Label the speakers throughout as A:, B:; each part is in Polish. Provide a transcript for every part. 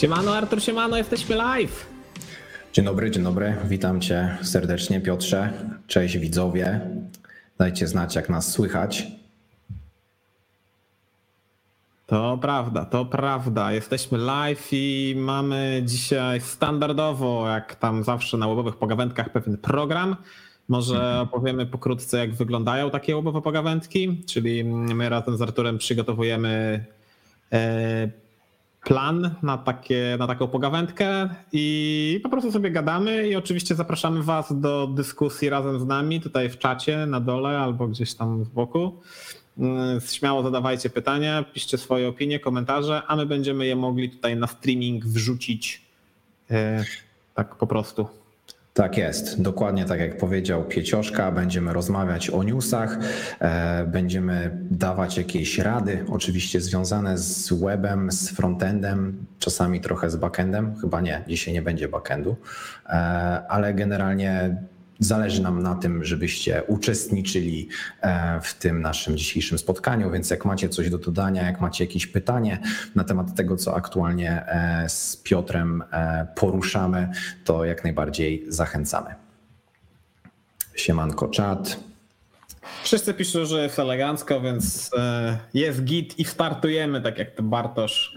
A: Siemano Artur, siemano, jesteśmy live.
B: Dzień dobry, dzień dobry. Witam cię serdecznie Piotrze. Cześć widzowie. Dajcie znać jak nas słychać.
A: To prawda, to prawda. Jesteśmy live i mamy dzisiaj standardowo, jak tam zawsze na łobowych pogawędkach, pewien program. Może opowiemy pokrótce, jak wyglądają takie łobowe pogawędki, czyli my razem z Arturem przygotowujemy e, plan na, takie, na taką pogawędkę i po prostu sobie gadamy i oczywiście zapraszamy Was do dyskusji razem z nami tutaj w czacie na dole albo gdzieś tam z boku. Mm, Śmiało zadawajcie pytania, piszcie swoje opinie, komentarze, a my będziemy je mogli tutaj na streaming wrzucić e, tak po prostu.
B: Tak jest, dokładnie tak jak powiedział Piecioszka, będziemy rozmawiać o newsach, e, będziemy dawać jakieś rady, oczywiście związane z webem, z frontendem, czasami trochę z backendem, chyba nie, dzisiaj nie będzie backendu, e, ale generalnie Zależy nam na tym, żebyście uczestniczyli e, w tym naszym dzisiejszym spotkaniu, więc jak macie coś do dodania, jak macie jakieś pytanie na temat tego, co aktualnie e, z Piotrem e, poruszamy, to jak najbardziej zachęcamy. Siemanko czat.
A: Wszyscy piszą, że jest elegancko, więc jest git i startujemy, tak jak to Bartosz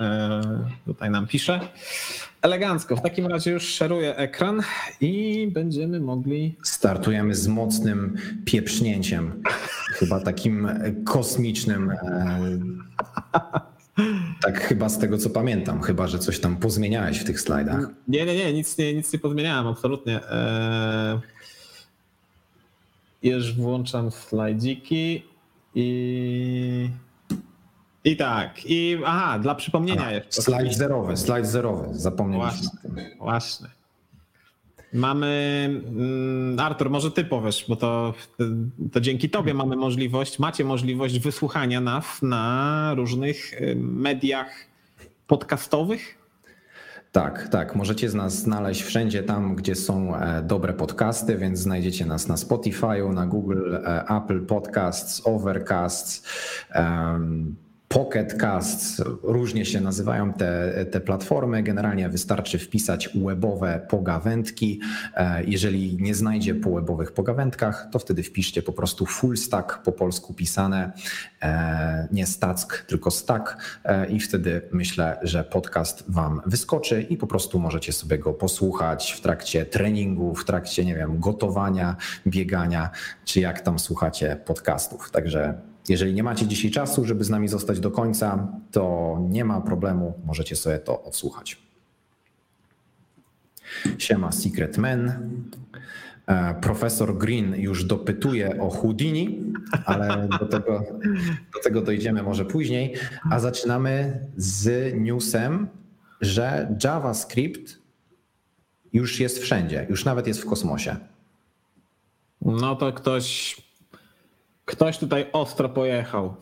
A: tutaj nam pisze. Elegancko. W takim razie już szeruję ekran i będziemy mogli.
B: Startujemy z mocnym pieprznięciem. Chyba takim kosmicznym. E, tak chyba z tego co pamiętam, chyba że coś tam pozmieniałeś w tych slajdach.
A: Nie, nie, nie, nic nie, nic nie pozmieniałem, absolutnie. E, już włączam slajdziki i i tak, i aha, dla przypomnienia jeszcze.
B: Slajd zerowy, slajd zerowy, zapomnieliśmy
A: właśnie, Właśnie. Mamy, mm, Artur, może ty powiesz, bo to, to dzięki tobie mamy możliwość, macie możliwość wysłuchania nas na różnych y, mediach podcastowych.
B: Tak, tak. Możecie z nas znaleźć wszędzie tam, gdzie są e, dobre podcasty, więc znajdziecie nas na Spotify, na Google, e, Apple Podcasts, Overcasts. Um, Pocket Casts, różnie się nazywają te, te platformy. Generalnie wystarczy wpisać webowe pogawędki. E, jeżeli nie znajdzie po webowych pogawędkach, to wtedy wpiszcie po prostu full stack po polsku pisane, e, nie stack, tylko stack e, i wtedy myślę, że podcast wam wyskoczy i po prostu możecie sobie go posłuchać w trakcie treningu, w trakcie, nie wiem, gotowania, biegania, czy jak tam słuchacie podcastów. Także jeżeli nie macie dzisiaj czasu, żeby z nami zostać do końca, to nie ma problemu, możecie sobie to odsłuchać. Siema Secret Man. E, profesor Green już dopytuje o Houdini, ale do tego, do tego dojdziemy może później. A zaczynamy z newsem, że JavaScript już jest wszędzie, już nawet jest w kosmosie.
A: No to ktoś Ktoś tutaj ostro pojechał.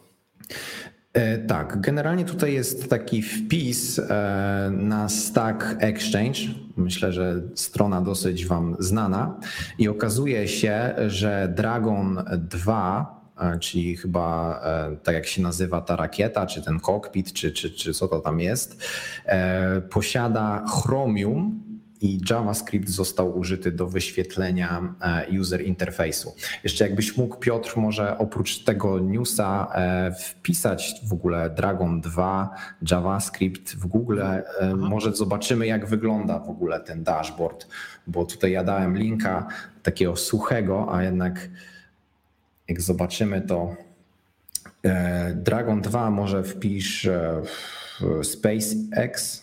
B: E, tak, generalnie tutaj jest taki wpis e, na Stack Exchange. Myślę, że strona dosyć Wam znana. I okazuje się, że Dragon 2, e, czyli chyba tak jak się nazywa ta rakieta, czy ten cockpit, czy, czy, czy co to tam jest, posiada Chromium i JavaScript został użyty do wyświetlenia e, user interface'u. Jeszcze jakbyś mógł, Piotr, może oprócz tego newsa e, wpisać w ogóle Dragon 2, JavaScript w Google. E, może zobaczymy, jak wygląda w ogóle ten dashboard, bo tutaj ja dałem linka takiego suchego, a jednak jak zobaczymy to Dragon 2 może wpisz SpaceX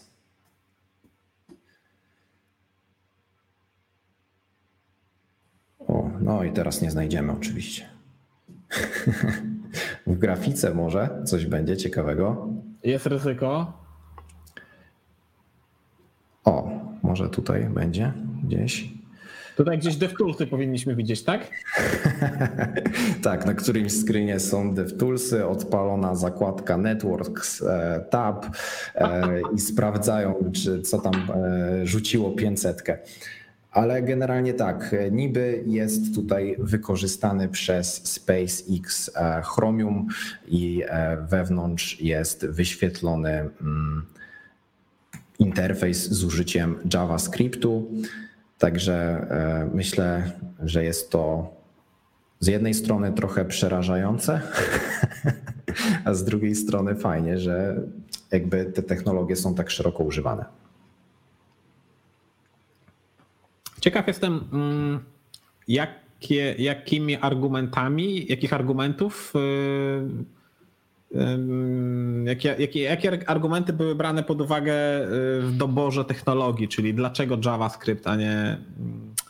B: O, no i teraz nie znajdziemy oczywiście. w grafice może coś będzie ciekawego.
A: Jest ryzyko.
B: O, może tutaj będzie gdzieś.
A: Tutaj gdzieś DevToolsy powinniśmy widzieć, tak?
B: tak, na którymś screenie są DevToolsy, odpalona zakładka Networks e, tab e, i sprawdzają, czy co tam e, rzuciło 500. Ale generalnie tak, niby jest tutaj wykorzystany przez SpaceX e, Chromium i e, wewnątrz jest wyświetlony mm, interfejs z użyciem JavaScriptu. Także e, myślę, że jest to z jednej strony trochę przerażające, a z drugiej strony fajnie, że jakby te technologie są tak szeroko używane.
A: Ciekaw jestem, mm, jakie, jakimi argumentami, jakich argumentów, y, jakie, jakie, jakie argumenty były brane pod uwagę y, w doborze technologii, czyli dlaczego JavaScript, a nie,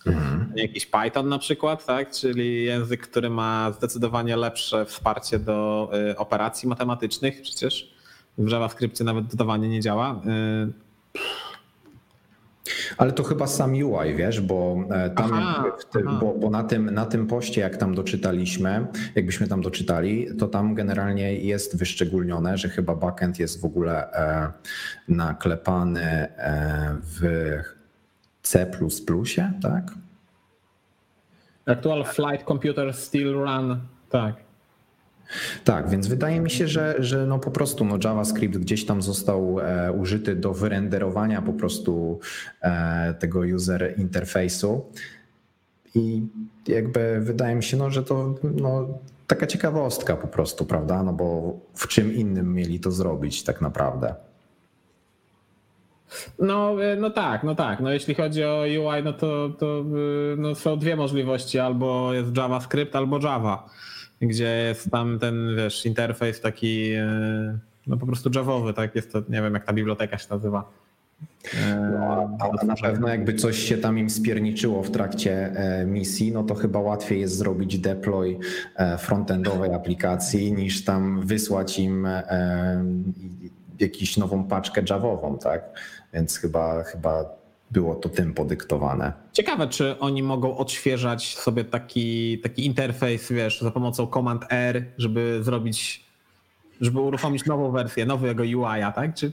A: mhm. jakiś Python na przykład, tak? czyli język, który ma zdecydowanie lepsze wsparcie do y, operacji matematycznych, przecież w JavaScriptie nawet dodawanie nie działa.
B: Ale to chyba sam UI, wiesz, bo e, tam, aha, ty, aha. Bo, bo, na, tym, na tym poście, jak tam doczytaliśmy, jakbyśmy tam doczytali, to tam generalnie jest wyszczególnione, że chyba backend jest w ogóle e, naklepany e, w C, tak?
A: Actual flight computer still run, tak.
B: Tak, więc wydaje mi się, że, że no po prostu no JavaScript gdzieś tam został e, użyty do wyrenderowania po prostu e, tego user interfejsu. I jakby wydaje mi się, no, że to no, taka ciekawostka po prostu, prawda? No bo w czym innym mieli to zrobić tak naprawdę?
A: No, e, no tak, no tak. No jeśli chodzi o UI, no to, to no są dwie możliwości, albo jest JavaScript, albo Java gdzie jest tam ten, wiesz, interfejs taki, e, no po prostu javowy, tak? Jest to, nie wiem jak ta biblioteka się nazywa.
B: E, no, a na pewno jakby coś się tam im spierniczyło w trakcie e, misji, no to chyba łatwiej jest zrobić deploy frontendowej aplikacji niż tam wysłać im jakąś nową paczkę javową, tak? Więc chyba, chyba było to tym podyktowane.
A: Ciekawe, czy oni mogą odświeżać sobie taki, taki interfejs, wiesz, za pomocą Command R, żeby zrobić, żeby uruchomić nową wersję, nowego UI-a, tak? Czy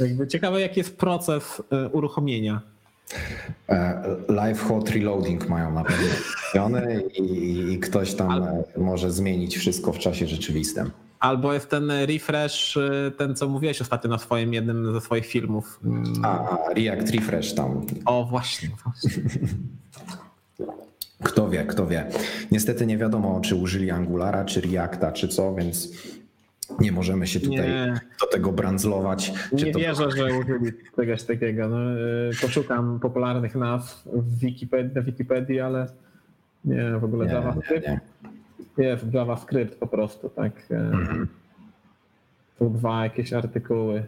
A: jakby ciekawe, jaki jest proces e, uruchomienia.
B: E, live hot reloading mają na pewno i, i ktoś tam Ale... może zmienić wszystko w czasie rzeczywistym.
A: Albo jest ten refresh, y, ten co mówiłeś ostatnio na swoim jednym ze swoich filmów.
B: A, React Refresh tam.
A: O, właśnie.
B: Kto wie, kto wie. Niestety nie wiadomo, czy użyli Angulara, czy Reacta, czy co, więc nie możemy się tutaj nie. do tego brandzlować.
A: Nie
B: to...
A: wierzę, że użyli czegoś takiego. No, y, poszukam popularnych nazw w Wikipedii, na Wikipedii, ale nie, w ogóle nie. Nie, nie. Jest JavaScript po prostu, tak. Mhm. Tu dwa jakieś artykuły.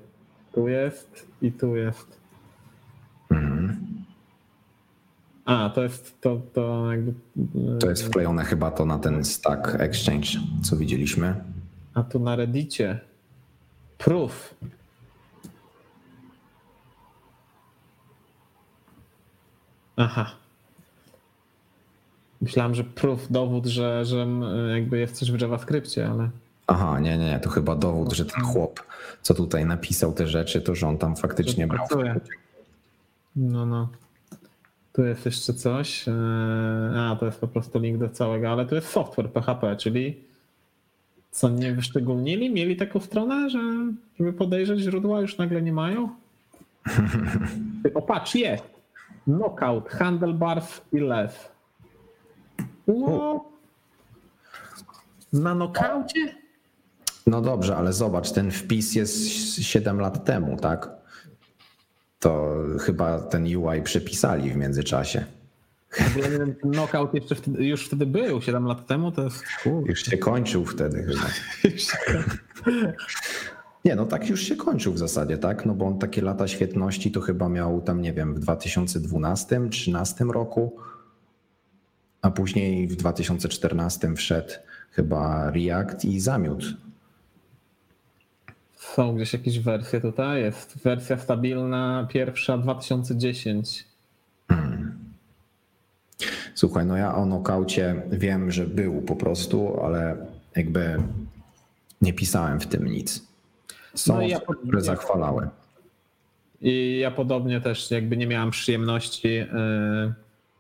A: Tu jest i tu jest. Mhm. A, to jest to, to jakby.
B: To jest wklejone chyba to na ten Stack Exchange, co widzieliśmy.
A: A tu na Reddicie. Proof. Aha. Myślałem, że proof, dowód, że, że jakby jest coś w JavaScriptie, ale.
B: Aha, nie, nie, to chyba dowód, że ten chłop, co tutaj napisał te rzeczy, to że on tam faktycznie brał.
A: No, no. Tu jest jeszcze coś. E, a, to jest po prostu link do całego, ale to jest software PHP, czyli co nie wyszczególnili? Mieli taką stronę, że żeby podejrzeć źródła już nagle nie mają? O, patrz, jest. Knockout, handlebars i less. No. Na nokaucie?
B: No dobrze, ale zobacz, ten wpis jest 7 lat temu, tak? To chyba ten UI przepisali w międzyczasie.
A: Knockout jeszcze wtedy, już wtedy był, 7 lat temu, to jest...
B: Już się kończył wtedy chyba. Nie, no tak już się kończył w zasadzie, tak? No bo on takie lata świetności to chyba miał tam, nie wiem, w 2012, 2013 roku a później w 2014 wszedł chyba React i zamiótł.
A: Są gdzieś jakieś wersje tutaj? Jest wersja stabilna pierwsza 2010. Hmm.
B: Słuchaj, no ja o nokaucie wiem, że był po prostu, ale jakby nie pisałem w tym nic. Są no ja osoby, które zachwalały.
A: I ja podobnie też jakby nie miałem przyjemności yy,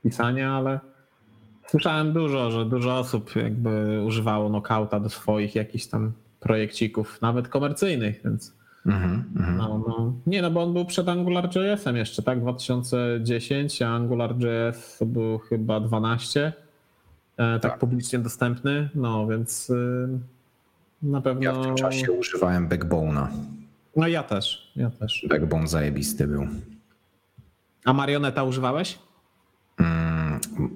A: pisania, ale Słyszałem dużo, że dużo osób jakby używało nokauta do swoich jakichś tam projekcików, nawet komercyjnych, więc Mhm, mhm. no, no. Nie, no bo on był przed AngularJS-em jeszcze, tak? 2010, a AngularJS to był chyba 12, tak, tak publicznie dostępny, no więc y, na pewno...
B: Ja w tym czasie używałem Backbone'a.
A: No ja też, ja też.
B: Backbone zajebisty był.
A: A marioneta używałeś?
B: Mm,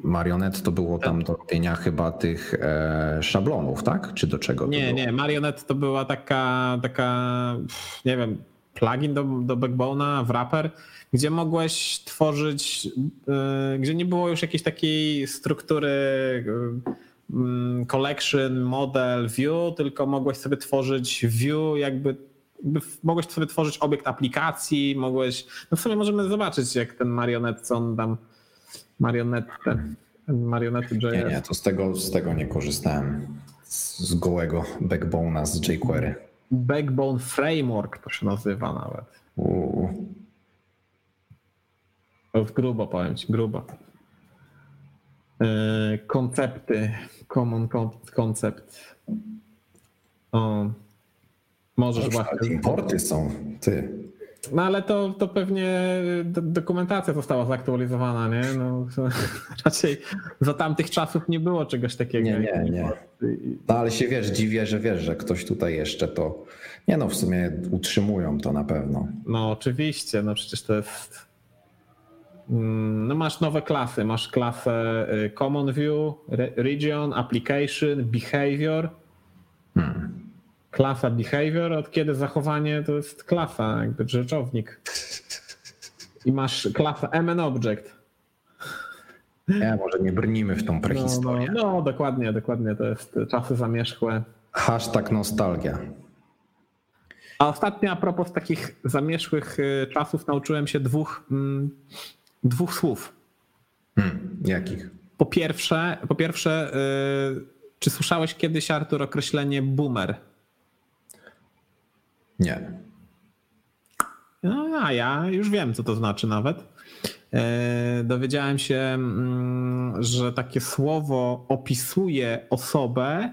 B: marionet to było tam do robienia chyba tych e, szablonów, tak? Czy do czego?
A: Nie, nie, marionet to była taka, taka nie wiem, plugin do, do Backbone'a, wrapper, gdzie mogłeś tworzyć, e, gdzie nie było już jakiejś takiej struktury e, collection, model, view, tylko mogłeś sobie tworzyć view jakby mogłeś sobie tworzyć obiekt aplikacji, mogłeś, no w sumie możemy zobaczyć jak ten marionet, co on tam, marionetę, marionety JS.
B: Nie, nie, to z tego, z tego nie korzystałem, z, gołego backbone'a z jQuery.
A: Backbone Framework to się nazywa nawet. Uuu. To jest grubo, powiem ci, grubo. Yy, koncepty, common concept. O,
B: Możesz właśnie. Importy są, ty.
A: No ale to, to pewnie dokumentacja została zaktualizowana, nie? No, raczej za tamtych czasów nie było czegoś takiego.
B: Nie, nie, nie. No ale się wiesz, dziwię, że wiesz, że ktoś tutaj jeszcze to. Nie no, w sumie utrzymują to na pewno.
A: No oczywiście, no przecież to jest. Mm, no masz nowe klasy, masz klasę y, Common View, Region, Application, Behavior. Hmm klasa behavior, od kiedy zachowanie to jest klasa, jakby rzeczownik. I masz klasę MN object.
B: Nie, może nie brnimy w tą prehistorię.
A: No, no, no, dokładnie, dokładnie, to jest czasy zamierzchłe.
B: Hashtag nostalgia.
A: A ostatnio a propos takich zamierzchłych y, czasów nauczyłem się dwóch, mm, dwóch słów.
B: Hmm, jakich?
A: Po pierwsze, po pierwsze yy, czy słyszałeś kiedyś, Artur, określenie boomer?
B: Nie.
A: No, a ja już wiem, co to znaczy nawet. E, dowiedziałem się, mm, że takie słowo opisuje osobę,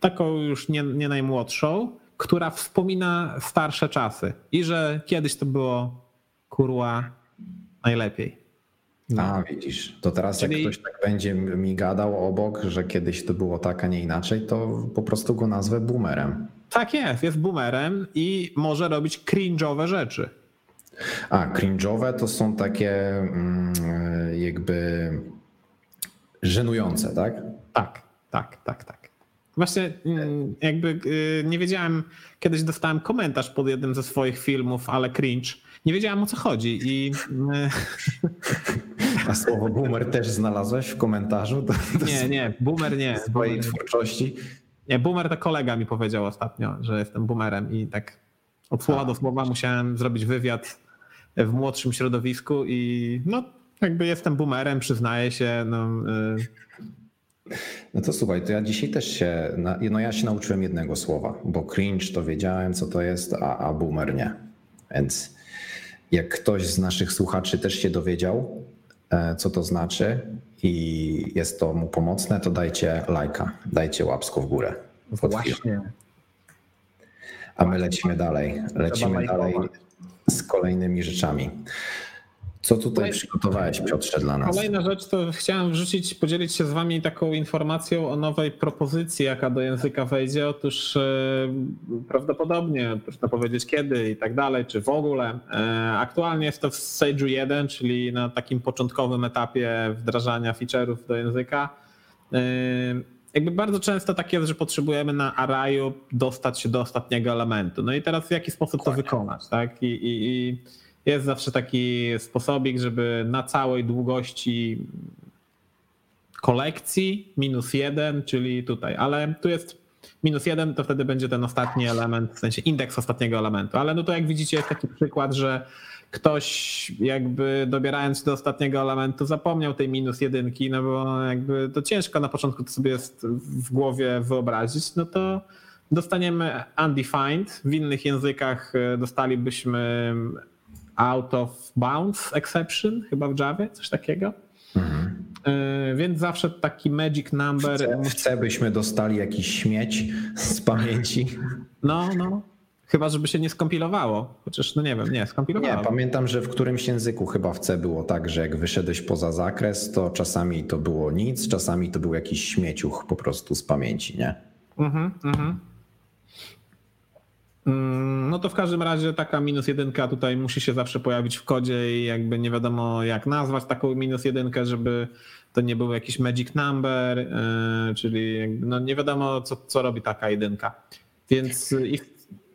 A: taką już nie, nie najmłodszą, która wspomina starsze czasy i że kiedyś to było kurła najlepiej.
B: No. A widzisz, to teraz Czyli... jak ktoś tak będzie mi gadał obok, że kiedyś to było tak, a nie inaczej, to po prostu go nazwę boomerem.
A: Tak jest, jest boomerem i może robić cringe'owe rzeczy.
B: A, cringe'owe to są takie mm, jakby żenujące, tak?
A: Tak, tak, tak, tak. Właśnie mm, jakby y, nie wiedziałem, kiedyś dostałem komentarz pod jednym ze swoich filmów, ale cringe. Nie wiedziałem o co chodzi i...
B: A słowo boomer też znalazłeś w komentarzu? Do,
A: do nie, nie, boomer nie.
B: Swojej twórczości?
A: Nie, boomer to kolega mi powiedział ostatnio, że jestem boomerem i tak od słowa do słowa musiałem zrobić wywiad w młodszym środowisku i no jakby jestem boomerem, przyznaję się. No,
B: y... no to słuchaj, to ja dzisiaj też się, no ja się nauczyłem jednego słowa, bo cringe to wiedziałem co to jest, a, a boomer nie. Więc jak ktoś z naszych słuchaczy też się dowiedział, e, co to znaczy, i jest to mu pomocne, to dajcie lajka, dajcie łapsko w górę.
A: Właśnie.
B: A my lecimy dalej. Lecimy dalej z kolejnymi rzeczami. Co tutaj przygotowałeś, Piotrze, dla nas?
A: Kolejna rzecz to chciałem wrzucić, podzielić się z wami taką informacją o nowej propozycji, jaka do języka wejdzie. Otóż e, prawdopodobnie, trudno powiedzieć kiedy i tak dalej, czy w ogóle. E, aktualnie jest to w Sage 1, czyli na takim początkowym etapie wdrażania feature'ów do języka. E, jakby bardzo często tak jest, że potrzebujemy na arrayu dostać się do ostatniego elementu. No i teraz w jaki sposób to wykonać, tak? I, i, i jest zawsze taki sposobik, żeby na całej długości kolekcji minus jeden, czyli tutaj, ale tu jest minus jeden, to wtedy będzie ten ostatni element, w sensie indeks ostatniego elementu. Ale no to jak widzicie jest taki przykład, że ktoś jakby dobierając do ostatniego elementu zapomniał tej minus jedynki, no bo jakby to ciężko na początku to sobie jest w głowie wyobrazić, no to dostaniemy undefined. W innych językach dostalibyśmy out of bounds exception, chyba w Java, coś takiego. Mhm. E, więc zawsze taki magic number.
B: Chcę, chcę byśmy dostali jakiś śmieć z pamięci.
A: No, no. Chyba, żeby się nie skompilowało. Chociaż, no nie wiem, nie, skompilowało.
B: Nie, pamiętam, że w którymś języku chyba w C było tak, że jak wyszedłeś poza zakres, to czasami to było nic, czasami to był jakiś śmieciuch po prostu z pamięci, nie? Mhm, mhm.
A: Mm, no to w każdym razie taka minus jedynka tutaj musi się zawsze pojawić w kodzie i jakby nie wiadomo jak nazwać taką minus jedynkę, żeby to nie był jakiś magic number, yy, czyli no nie wiadomo co, co robi taka jedynka. Więc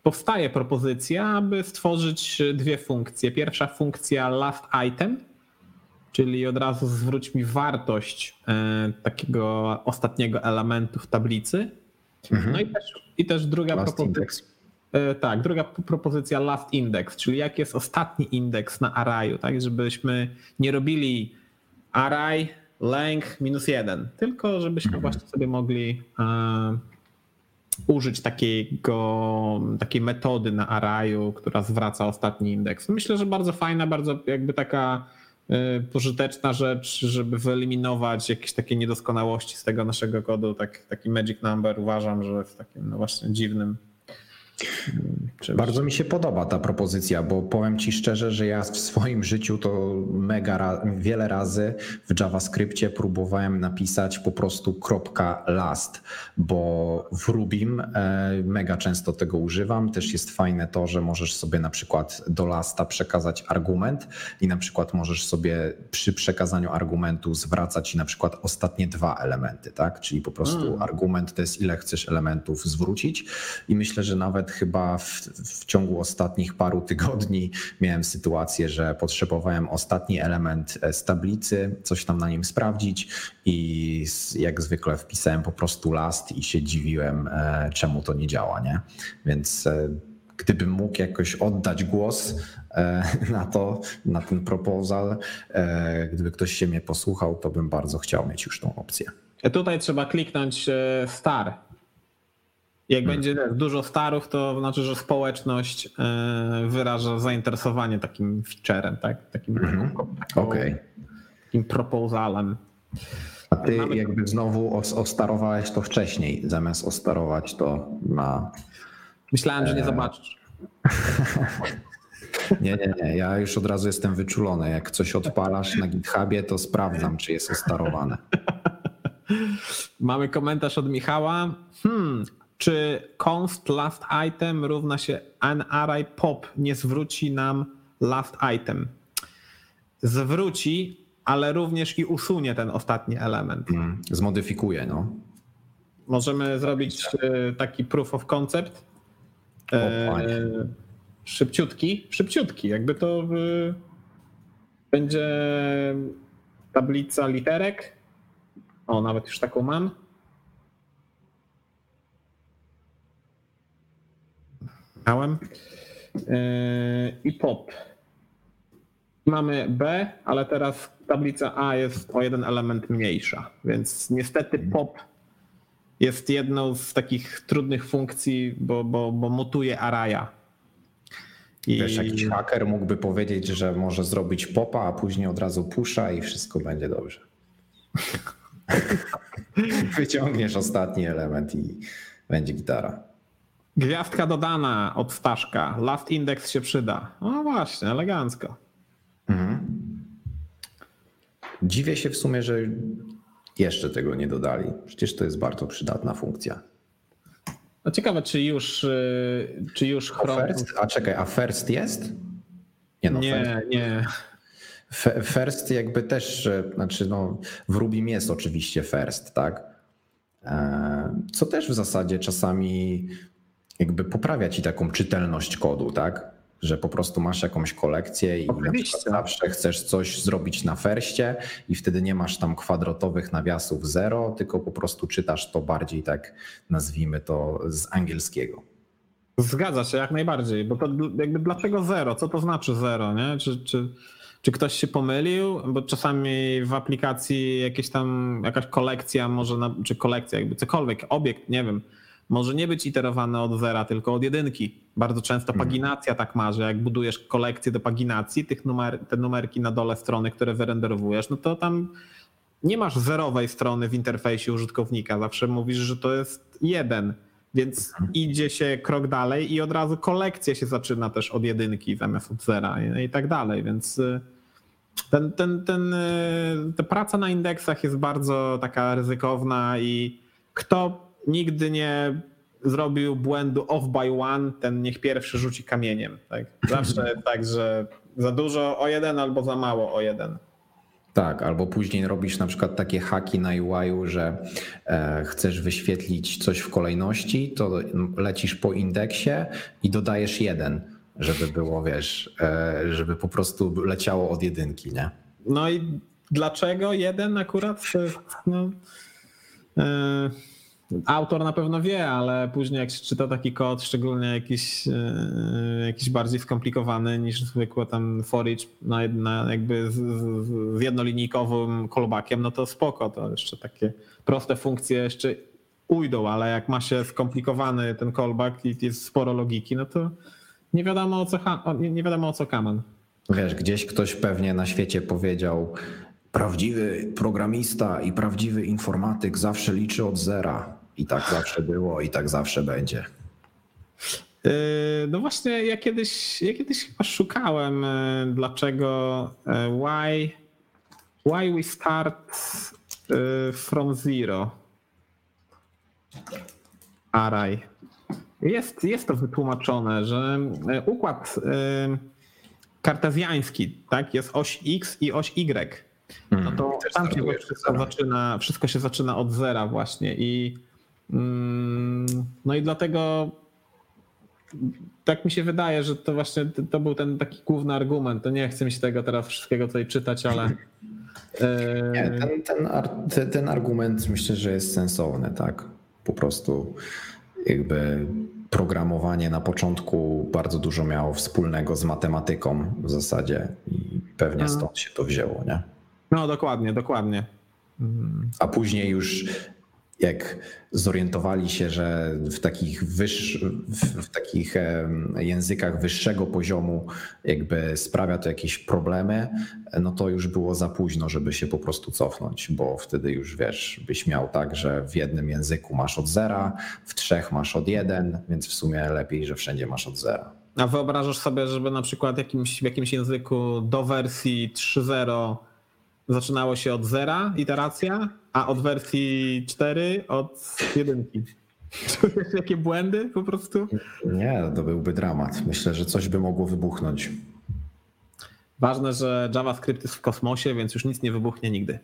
A: powstaje propozycja, aby stworzyć dwie funkcje. Pierwsza funkcja last item, czyli od razu zwróć mi wartość yy, takiego ostatniego elementu w tablicy. Mhm. No i też, i też druga last propozycja. Index E, tak, druga propozycja last index, czyli jaki jest ostatni indeks na arrayu, tak, żebyśmy nie robili array length minus jeden, tylko żebyśmy mhm. właśnie sobie mogli uh, użyć takiego, takiej metody na arrayu, która zwraca ostatni indeks. Myślę, że bardzo fajna, bardzo jakby taka e, pożyteczna rzecz, żeby wyeliminować jakieś takie niedoskonałości z tego naszego kodu. Tak, taki magic number uważam, że jest takim no właśnie dziwnym
B: bardzo mi się podoba ta propozycja, bo powiem Ci szczerze, że ja w swoim życiu to mega wiele razy w JavaScriptie próbowałem napisać po prostu .last, bo w Rubim e, mega często tego używam. Też jest fajne to, że możesz sobie na przykład do lasta przekazać argument i na przykład możesz sobie przy przekazaniu argumentu zwracać na przykład ostatnie dwa elementy, tak? Czyli po prostu hmm. argument to jest ile chcesz elementów zwrócić i myślę, że nawet nawet chyba w, w, ciągu ostatnich paru tygodni miałem sytuację, że potrzebowałem ostatni element e, z tablicy, coś tam na nim sprawdzić i jak zwykle wpisałem po prostu last i się dziwiłem, e, czemu to nie działa, nie? Więc e, gdybym mógł jakoś oddać głos na to, na ten proposal, gdyby ktoś się mnie posłuchał, to bym bardzo chciał mieć już tą opcję.
A: Tutaj trzeba kliknąć star jak hmm. będzie dużo starów, to znaczy, że społeczność e, wyraża zainteresowanie takim featurem, tak? Takim,
B: hmm. okay.
A: takim proposalem.
B: A ty Mamy... jakby znowu ostarowałeś to wcześniej, zamiast ostarować to na.
A: Myślałem, że nie e, zobaczysz.
B: Nie, nie, nie. Ja już od razu jestem wyczulony. Jak coś odpalasz na GitHubie, to sprawdzam, czy jest ostarowane.
A: Mamy komentarz od Michała. Hmm, czy const last item równa się array pop nie zwróci nam last item? Zwróci, ale również i usunie ten ostatni element. Mm,
B: zmodyfikuje, no.
A: Możemy zrobić e, taki proof of concept. E, szybciutki, szybciutki. Jakby to e, będzie tablica literek. O, nawet już taką mam. Miałem. Yy, I pop. Mamy B, ale teraz tablica A jest o jeden element mniejsza, więc niestety mhm. pop jest jedną z takich trudnych funkcji, bo, bo, bo mutuje araya.
B: I... Wiesz, jakiś haker mógłby powiedzieć, że może zrobić popa, a później od razu pusza i wszystko będzie dobrze. Wyciągniesz ostatni element i będzie gitara.
A: Gwiazdka dodana od Staszka. Last index się przyda. No właśnie, elegancko. Mhm.
B: Dziwię się w sumie, że jeszcze tego nie dodali. Przecież to jest bardzo przydatna funkcja.
A: No ciekawe, czy już, y, czy już
B: Chrome... First? A czekaj, a first jest?
A: Nie, no, nie, first. nie.
B: First jakby też, znaczy no, w Rubim jest oczywiście first, tak? E, co też w zasadzie czasami jakby poprawia ci taką czytelność kodu, tak? Że po prostu masz jakąś kolekcję i zawsze chcesz coś zrobić na ferście i wtedy nie masz tam kwadratowych nawiasów zero, tylko po prostu czytasz to bardziej tak, nazwijmy to z angielskiego.
A: Zgadza się jak najbardziej, bo to jakby dlaczego zero? Co to znaczy zero, nie? Czy, czy, czy ktoś się pomylił? Bo czasami w aplikacji jakieś tam, jakaś kolekcja może, na, czy kolekcja, jakby cokolwiek, obiekt, nie wiem, może nie być iterowane od zera, tylko od jedynki. Bardzo często mhm. paginacja tak ma, że jak budujesz kolekcję do paginacji, tych numer, te numerki na dole strony, które wyrenderowujesz, no to tam nie masz zerowej strony w interfejsie użytkownika. Zawsze mówisz, że to jest jeden. Więc mhm. idzie się krok dalej i od razu kolekcja się zaczyna też od jedynki zamiast od zera i, tak dalej. Więc y, ten, ten, ten, y, ta praca na indeksach jest bardzo taka ryzykowna i kto nigdy nie zrobił błędu off by one, ten niech pierwszy rzuci kamieniem. Tak? Zawsze tak, że za dużo o jeden albo za mało o jeden.
B: Tak, albo później robisz na przykład takie haki na UI, że e, chcesz wyświetlić coś w kolejności, to lecisz po indeksie i dodajesz jeden, żeby było, wiesz, e, żeby po prostu leciało od jedynki, nie?
A: No i dlaczego jeden akurat? No, e, Autor na pewno wie, ale później jak się czyta taki kod, szczególnie jakiś, e, jakiś bardziej skomplikowany niż zwykły tam for each na, na jakby z, z, jednolinijkowym callbackiem, no to spoko, to jeszcze takie proste funkcje jeszcze ujdą, ale jak ma się skomplikowany ten callback i jest sporo logiki, no to nie wiadomo o co, nie wiadomo o co kaman.
B: Wiesz, gdzieś ktoś pewnie na świecie powiedział, prawdziwy programista i prawdziwy informatyk zawsze liczy od zera. I tak zawsze było i tak zawsze będzie.
A: Yy, no właśnie, ja kiedyś, ja kiedyś chyba szukałem, yy, dlaczego yy, why, why we start from zero. Array. Jest, jest to wytłumaczone, że układ kartezjański, tak, jest oś X i oś Y. No to hmm, tam się wszystko zaczyna, wszystko się zaczyna od zera właśnie i Mm, no i dlatego tak mi się wydaje, że to właśnie to był ten taki główny argument. To nie chcę mi się tego teraz wszystkiego tutaj czytać, ale.
B: E, nie, ten, ten, ten argument myślę, że jest sensowny, tak? Po prostu jakby programowanie na początku bardzo dużo miało wspólnego z matematyką w zasadzie i pewnie mhm. stąd się to wzięło, nie?
A: No dokładnie, dokładnie.
B: A później już jak zorientowali się, że w takich, w takich językach wyższego poziomu jakby sprawia to jakieś problemy, no to już było za późno, żeby się po prostu cofnąć, bo wtedy już wiesz, byś miał tak, że w jednym języku masz od zera, w trzech masz od jeden, więc w sumie lepiej, że wszędzie masz od zera.
A: A wyobrażasz sobie, żeby na przykład jakimś, w jakimś języku do wersji 3.0 zaczynało się od zera, iteracja, a od wersji 4 od jedynki. Czujesz jakie błędy po prostu?
B: Nie, to byłby dramat. Myślę, że coś by mogło wybuchnąć.
A: Ważne, że JavaScript jest w kosmosie, więc już nic nie wybuchnie nigdy.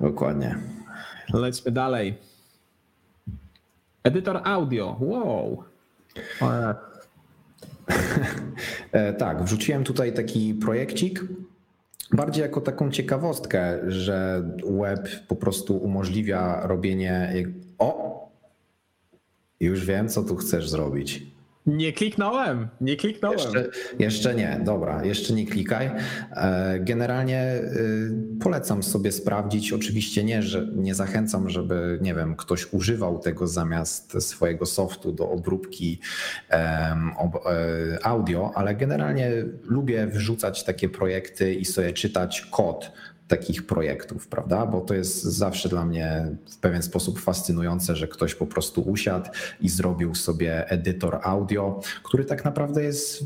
B: Dokładnie.
A: Lećmy dalej. Edytor audio. Wow.
B: E, tak, wrzuciłem tutaj taki projekcik bardziej jako taką ciekawostkę, że web po prostu umożliwia robienie. O! Już wiem, co tu chcesz zrobić.
A: Nie kliknąłem, nie kliknąłem.
B: Jeszcze, jeszcze, nie, dobra, jeszcze nie klikaj. E, generalnie y, polecam sobie sprawdzić. Oczywiście nie, że nie zachęcam, żeby, nie wiem, ktoś używał tego zamiast swojego softu do obróbki e, audio, ale generalnie lubię wrzucać takie projekty i sobie czytać kod takich projektów, prawda? Bo to jest zawsze dla mnie w pewien sposób fascynujące, że ktoś po prostu usiadł i zrobił sobie edytor audio, który tak naprawdę jest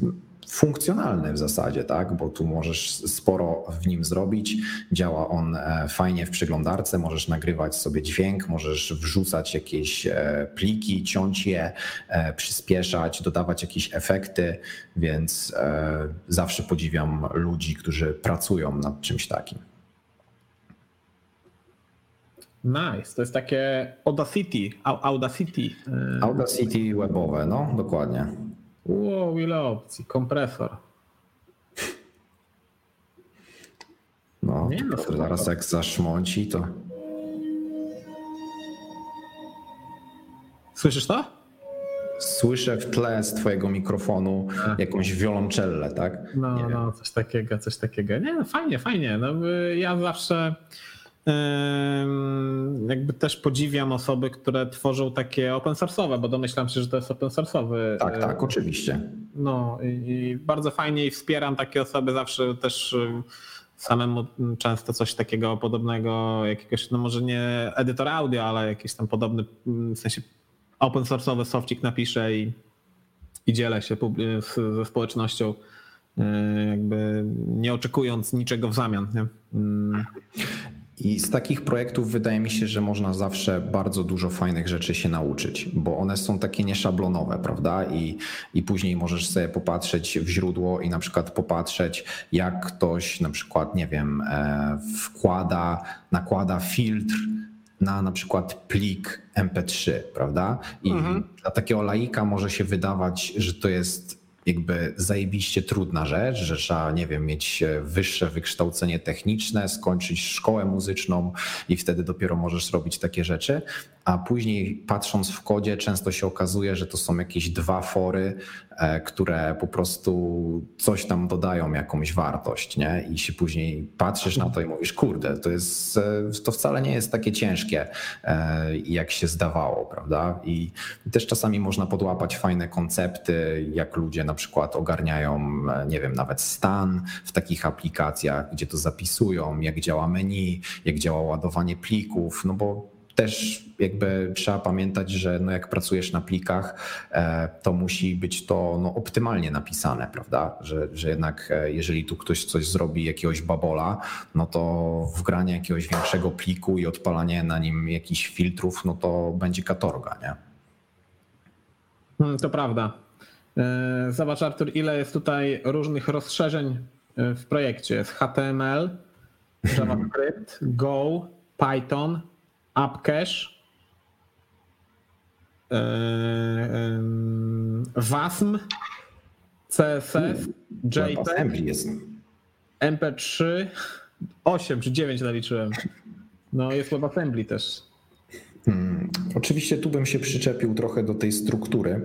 B: funkcjonalny w zasadzie, tak? Bo tu możesz sporo w nim zrobić. Działa on e, fajnie w przeglądarce, możesz nagrywać sobie dźwięk, możesz wrzucać jakieś e, pliki, ciąć je, e, przyspieszać, dodawać jakieś efekty, więc zawsze podziwiam ludzi, którzy pracują nad czymś takim.
A: Nice, to jest takie Audacity, Audacity.
B: Y, Audacity webowe, no dokładnie.
A: Wow, ile opcji, kompresor.
B: No, Nie, no to zaraz jak zaszmąci, to...
A: Słyszysz to?
B: Słyszę w tle z twojego mikrofonu A. jakąś wioloncellę, tak?
A: No, no, coś takiego, coś takiego. Nie, no fajnie, fajnie. No, ja zawsze jakby też podziwiam osoby, które tworzą takie open source'owe, bo domyślam się, że to jest open source'owy.
B: Tak, tak, oczywiście.
A: No i, bardzo fajnie i wspieram takie osoby zawsze też samemu często coś takiego podobnego, jakiegoś, no może nie edytor audio, ale jakiś tam podobny, w sensie open source'owy softik napiszę i, i dzielę się ze społecznością, jakby nie oczekując niczego w zamian. Nie?
B: I z takich projektów wydaje mi się, że można zawsze bardzo dużo fajnych rzeczy się nauczyć, bo one są takie nieszablonowe, prawda? I, I później możesz sobie popatrzeć w źródło i na przykład popatrzeć, jak ktoś na przykład, nie wiem, e, wkłada, nakłada filtr na na przykład plik MP3, prawda? I mhm. dla takiego laika może się wydawać, że to jest jakby zajebiście trudna rzecz, że trzeba, nie wiem, mieć e, wyższe wykształcenie techniczne, skończyć szkołę muzyczną i wtedy dopiero możesz robić takie rzeczy, a później patrząc w kodzie często się okazuje, że to są jakieś dwa fory, e, które po prostu coś tam dodają, jakąś wartość, nie? I się później patrzysz na to i mówisz, kurde, to jest, e, to wcale nie jest takie ciężkie, jak się zdawało, prawda? I też czasami można podłapać fajne koncepty, jak ludzie na przykład ogarniają, e, nie wiem, nawet stan w takich aplikacjach, gdzie to zapisują, jak działa menu, jak działa ładowanie plików, no bo też jakby trzeba pamiętać, że no jak pracujesz na plikach, e, to musi być to no optymalnie napisane, prawda? Że, że jednak e, jeżeli tu ktoś coś zrobi, jakiegoś babola, no to wgranie jakiegoś większego pliku i odpalanie na nim jakichś filtrów, no to będzie katorga, nie?
A: Hmm, to prawda. E, zobacz, Artur, ile jest tutaj różnych rozszerzeń w projekcie. Jest HTML, JavaScript, Go, Python, AppCache, WASM, CSS, JPEG, MP3, 8 czy 9 naliczyłem. No jest WebAssembly też.
B: Hmm. Oczywiście tu bym się przyczepił trochę do tej struktury.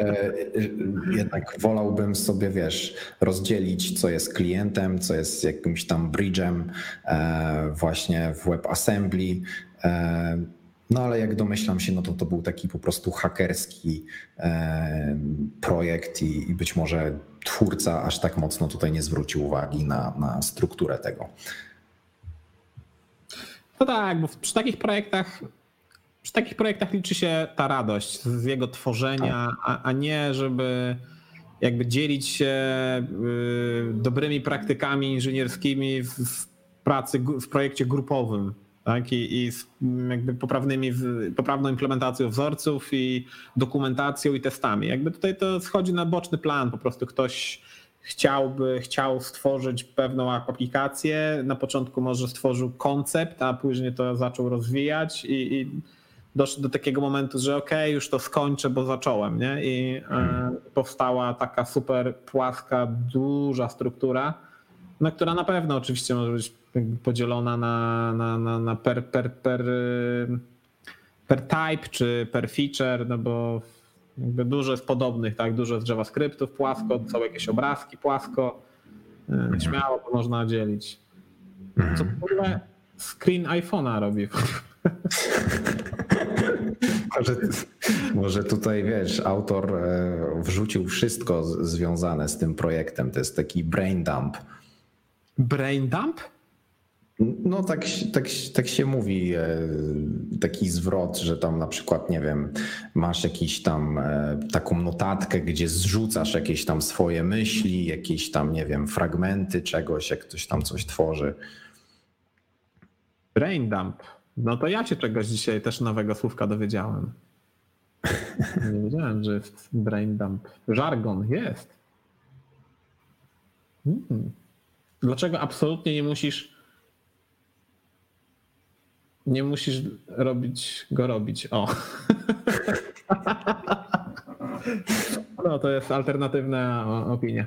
B: E, jednak wolałbym sobie, wiesz, rozdzielić, co jest klientem, co jest jakimś tam bridge'em e, właśnie w WebAssembly. E, no ale jak domyślam się, no to to był taki po prostu hakerski projekt i, i być może twórca aż tak mocno tutaj nie zwrócił uwagi na, na strukturę tego.
A: No tak, bo przy takich projektach przy takich projektach liczy się ta radość z jego tworzenia, a, a nie żeby jakby dzielić się y, dobrymi praktykami inżynierskimi w, w pracy, w projekcie grupowym. Tak? I, i z jakby poprawnymi, poprawną implementacją wzorców i dokumentacją i testami. Jakby tutaj to schodzi na boczny plan, po prostu ktoś chciałby, chciał stworzyć pewną aplikację. Na początku może stworzył koncept, a później to zaczął rozwijać i, i doszedł do takiego momentu, że okej, okay, już to skończę, bo zacząłem, nie? I e, powstała taka super płaska, duża struktura, no, która na pewno oczywiście może być podzielona na, na, na, na per, per, per, per type czy per feature, no bo jakby dużo jest podobnych, tak? Dużo jest JavaScriptów płasko, są jakieś obrazki płasko. E, śmiało to można dzielić. Co w ogóle screen iPhone'a robi?
B: Może, może tutaj wiesz, autor e, wrzucił wszystko związane z tym projektem. To jest taki brain dump.
A: Brain dump?
B: No tak, tak, tak się mówi, e, taki zwrot, że tam na przykład, nie wiem, masz jakiś tam e, taką notatkę, gdzie zrzucasz jakieś tam swoje myśli, jakieś tam, nie wiem, fragmenty czegoś, jak ktoś tam coś tworzy.
A: Brain dump. No to ja się czegoś dzisiaj też nowego słówka dowiedziałem. Nie wiedziałem, że jest brain dump. Żargon jest. Hmm. Dlaczego absolutnie nie musisz nie musisz robić go robić? O. No to jest alternatywna opinia.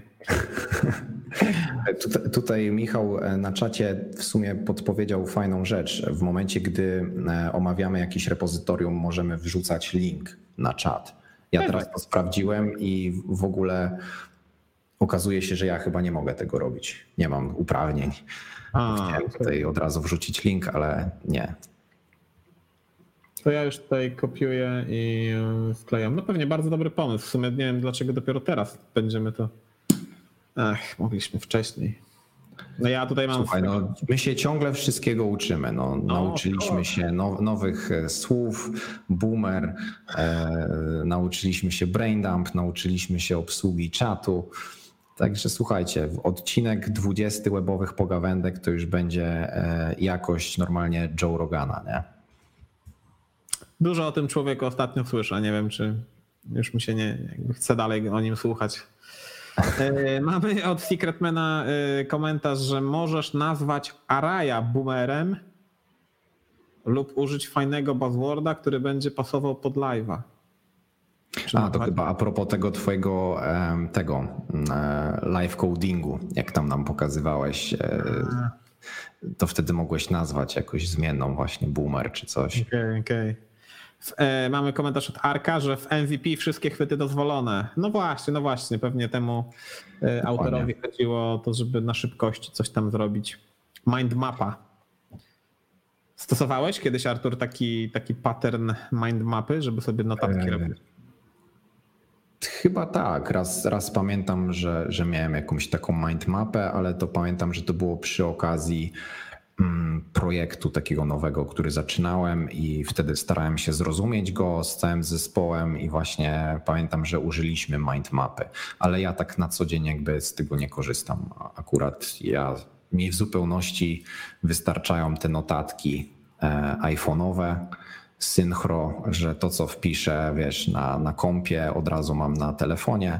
B: Tutaj, tutaj, Michał e, na czacie w sumie podpowiedział fajną rzecz. W momencie, gdy e, omawiamy jakiś repozytorium, możemy wrzucać link na czat. Ja teraz to sprawdziłem i w ogóle okazuje się, że ja chyba nie mogę tego robić. Nie mam uprawnień. A, Chciałem tutaj od razu wrzucić link, ale nie.
A: To ja już tutaj kopiuję i e, wklejam. No pewnie bardzo dobry pomysł. W sumie nie wiem, dlaczego dopiero teraz będziemy to Ach, mogliśmy wcześniej. No ja tutaj mam.
B: Słuchaj, no, my się ciągle wszystkiego uczymy. No, no nauczyliśmy się now, nowych e, słów, boomer, e, nauczyliśmy się braindump, nauczyliśmy się obsługi czatu. Także słuchajcie, odcinek 20 webowych pogawędek to już będzie e, jakość normalnie Joe Rogana, nie?
A: Dużo o tym człowieku ostatnio słyszę. Nie wiem, czy już mi się nie chce dalej o nim słuchać. E, mamy od Secretmana e, komentarz, że możesz nazwać Araya boomerem lub użyć fajnego buzzworda, który będzie pasował pod live'a.
B: A, to chyba a propos tego twojego tego e, live codingu, jak tam nam pokazywałeś, to wtedy mogłeś nazwać jakoś zmienną właśnie boomer czy coś.
A: Okej, okay, okej. Okay. E, mamy komentarz od Arka, że w MVP wszystkie chwyty dozwolone. No właśnie, no właśnie, pewnie temu e, Dokładnie. autorowi chodziło o to, żeby na szybkości coś tam zrobić. Mindmapa. Stosowałeś kiedyś, Artur, taki, taki pattern mindmapy, żeby sobie notatki e, robić?
B: Chyba tak. Raz, raz pamiętam, że, że miałem jakąś taką mindmapę, ale to pamiętam, że to było przy okazji Mm, projektu takiego nowego, który zaczynałem i wtedy starałem się zrozumieć go z całym zespołem i właśnie pamiętam, że użyliśmy mindmapy, ale ja tak na co dzień jakby z tego nie korzystam. Akurat ja mi w zupełności wystarczają te notatki e, iPhone'owe, synchro, że to co wpiszę, wiesz, na, na kompie od razu mam na telefonie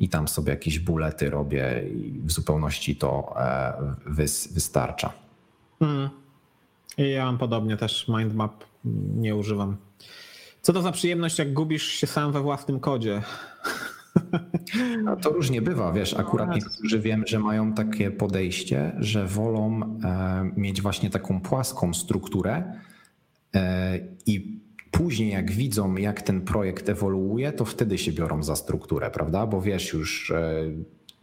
B: i tam sobie jakieś bulety robię i w zupełności to e, wystarcza.
A: Hmm. Ja mam podobnie też mindmap nie używam. Co to za przyjemność, jak gubisz się sam we własnym kodzie?
B: No to różnie bywa, wiesz, akurat niektórzy wiem, że mają takie podejście, że wolą e, mieć właśnie taką płaską strukturę i później jak widzą, jak ten projekt ewoluuje, to wtedy się biorą za strukturę, prawda? Bo wiesz już, e,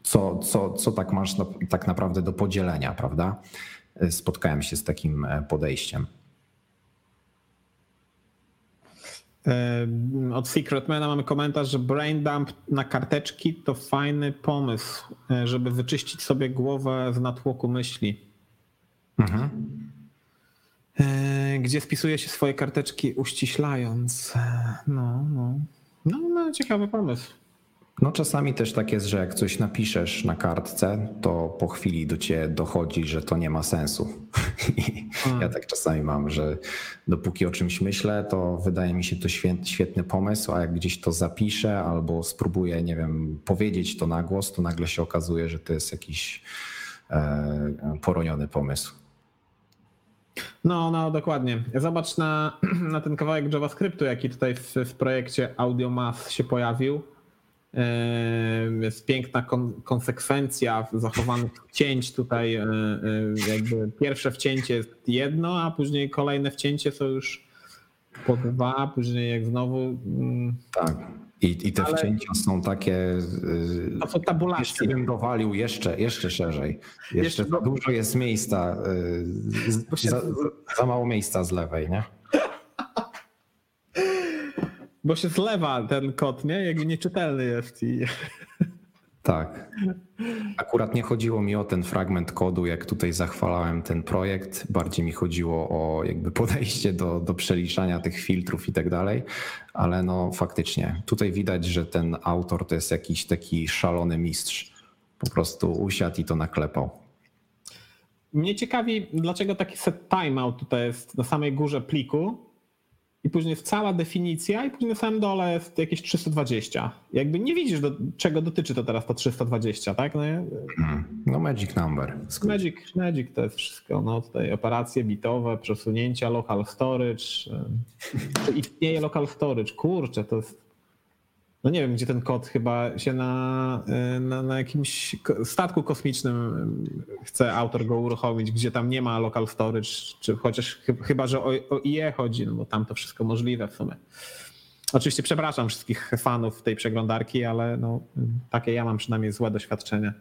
B: co, co, co tak masz tak naprawdę do podzielenia, prawda? spotkałem się z takim e, podejściem.
A: E, od Secretmana mamy komentarz, że brain dump na karteczki to fajny pomysł, e, żeby wyczyścić sobie głowę z natłoku myśli. Mhm. Gdzie spisuje się swoje karteczki uściślając. No, no. No, no ciekawy pomysł.
B: No czasami też tak jest, że jak coś napiszesz na kartce, to po chwili do ciebie dochodzi, że to nie ma sensu. Hmm. ja tak czasami mam, że dopóki o czymś myślę, to wydaje mi się to świetny pomysł, a jak gdzieś to zapiszę albo spróbuję, nie wiem, powiedzieć to na głos, to nagle się okazuje, że to jest jakiś e, poroniony pomysł.
A: No, no, dokładnie. Zobacz na, na ten kawałek JavaScriptu, jaki tutaj w, w projekcie AudioMath się pojawił jest piękna konsekwencja zachowanych cięć tutaj. E, e, jakby pierwsze wcięcie jest jedno, a później kolejne wcięcie są już po dwa, później jak znowu. Mm,
B: tak. I, i te Ale wcięcia są takie.
A: To są tabulacje. Jeszcze
B: bym dowalił jeszcze, jeszcze szerzej. Jeszcze, jeszcze za dużo jest miejsca. Za, za mało miejsca z lewej, nie?
A: Bo się zlewa ten kod, nie? Jakby nieczytelny jest. I...
B: Tak. Akurat nie chodziło mi o ten fragment kodu, jak tutaj zachwalałem ten projekt. Bardziej mi chodziło o jakby podejście do, do przeliczania tych filtrów i tak dalej. Ale no faktycznie, tutaj widać, że ten autor to jest jakiś taki szalony mistrz. Po prostu usiadł i to naklepał.
A: Mnie ciekawi, dlaczego taki set timeout tutaj jest na samej górze pliku, i później jest cała definicja i później na samym dole jest jakieś 320. Jakby nie widzisz, do czego dotyczy to teraz to 320, tak? No,
B: hmm. no magic number.
A: Magic, magic to jest wszystko. No tutaj operacje bitowe, przesunięcia, local storage. Czy istnieje local storage? Kurczę, to jest no nie wiem, gdzie ten kod chyba się na, y, na, na, jakimś statku kosmicznym y, chce autor go uruchomić, gdzie tam nie ma local storage, czy chociaż chyba, że o, o IE chodzi, no bo tam to wszystko możliwe w sumie. Oczywiście przepraszam wszystkich fanów tej przeglądarki, ale no, takie ja mam przynajmniej złe doświadczenie.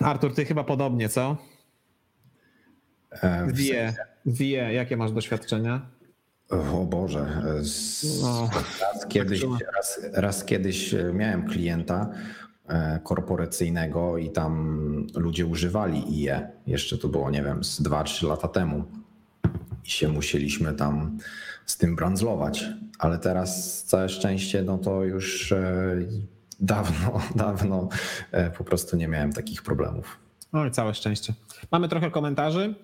A: Artur, ty chyba podobnie, co? E, wie, wie, jakie masz doświadczenia?
B: O Boże, no, raz, kiedyś, raz, raz kiedyś miałem klienta, e, korporacyjnego i tam ludzie używali IE. Jeszcze to było, nie wiem, z 2-3 lata temu. I się musieliśmy tam z tym brandzlować. Ale teraz całe szczęście, no to już e, dawno, dawno po prostu nie miałem takich problemów.
A: No i całe szczęście. Mamy trochę komentarzy.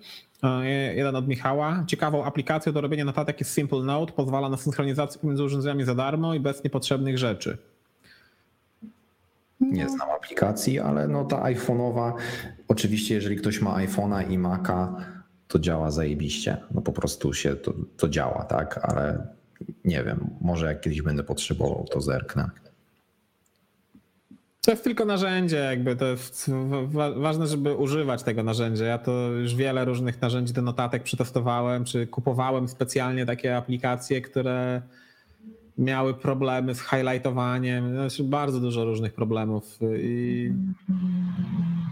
A: E, jeden od Michała. Ciekawą aplikacją do robienia notatek jest Simple Note. Pozwala na synchronizację pomiędzy urządzeniami za darmo i bez niepotrzebnych rzeczy.
B: Nie znam aplikacji, ale no ta iPhone'owa, oczywiście jeżeli ktoś ma iPhone'a i Maca, to działa zajebiście. No po prostu się to, to działa, tak, ale nie wiem, może jak kiedyś będę potrzebował, to zerknę.
A: To jest tylko narzędzie, jakby to jest ważne, żeby używać tego narzędzia. Ja to już wiele różnych narzędzi do notatek przetestowałem, czy kupowałem specjalnie takie aplikacje, które miały problemy z highlightowaniem. Znaczy bardzo dużo różnych problemów. I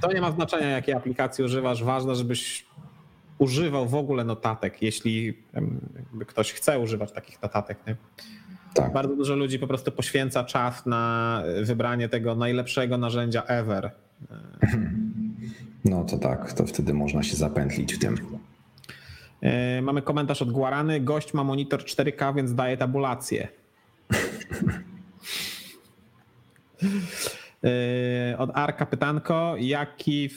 A: to nie ma znaczenia, jakiej aplikacji używasz. Ważne, żebyś używał w ogóle notatek, jeśli ktoś chce używać takich notatek. Nie? Tak. Bardzo dużo ludzi po prostu poświęca czas na wybranie tego najlepszego narzędzia ever.
B: No to tak, to wtedy można się zapętlić w tym.
A: E, mamy komentarz od Guarany. Gość ma monitor 4K, więc daje tabulację. E, od Arka pytanko. Jaki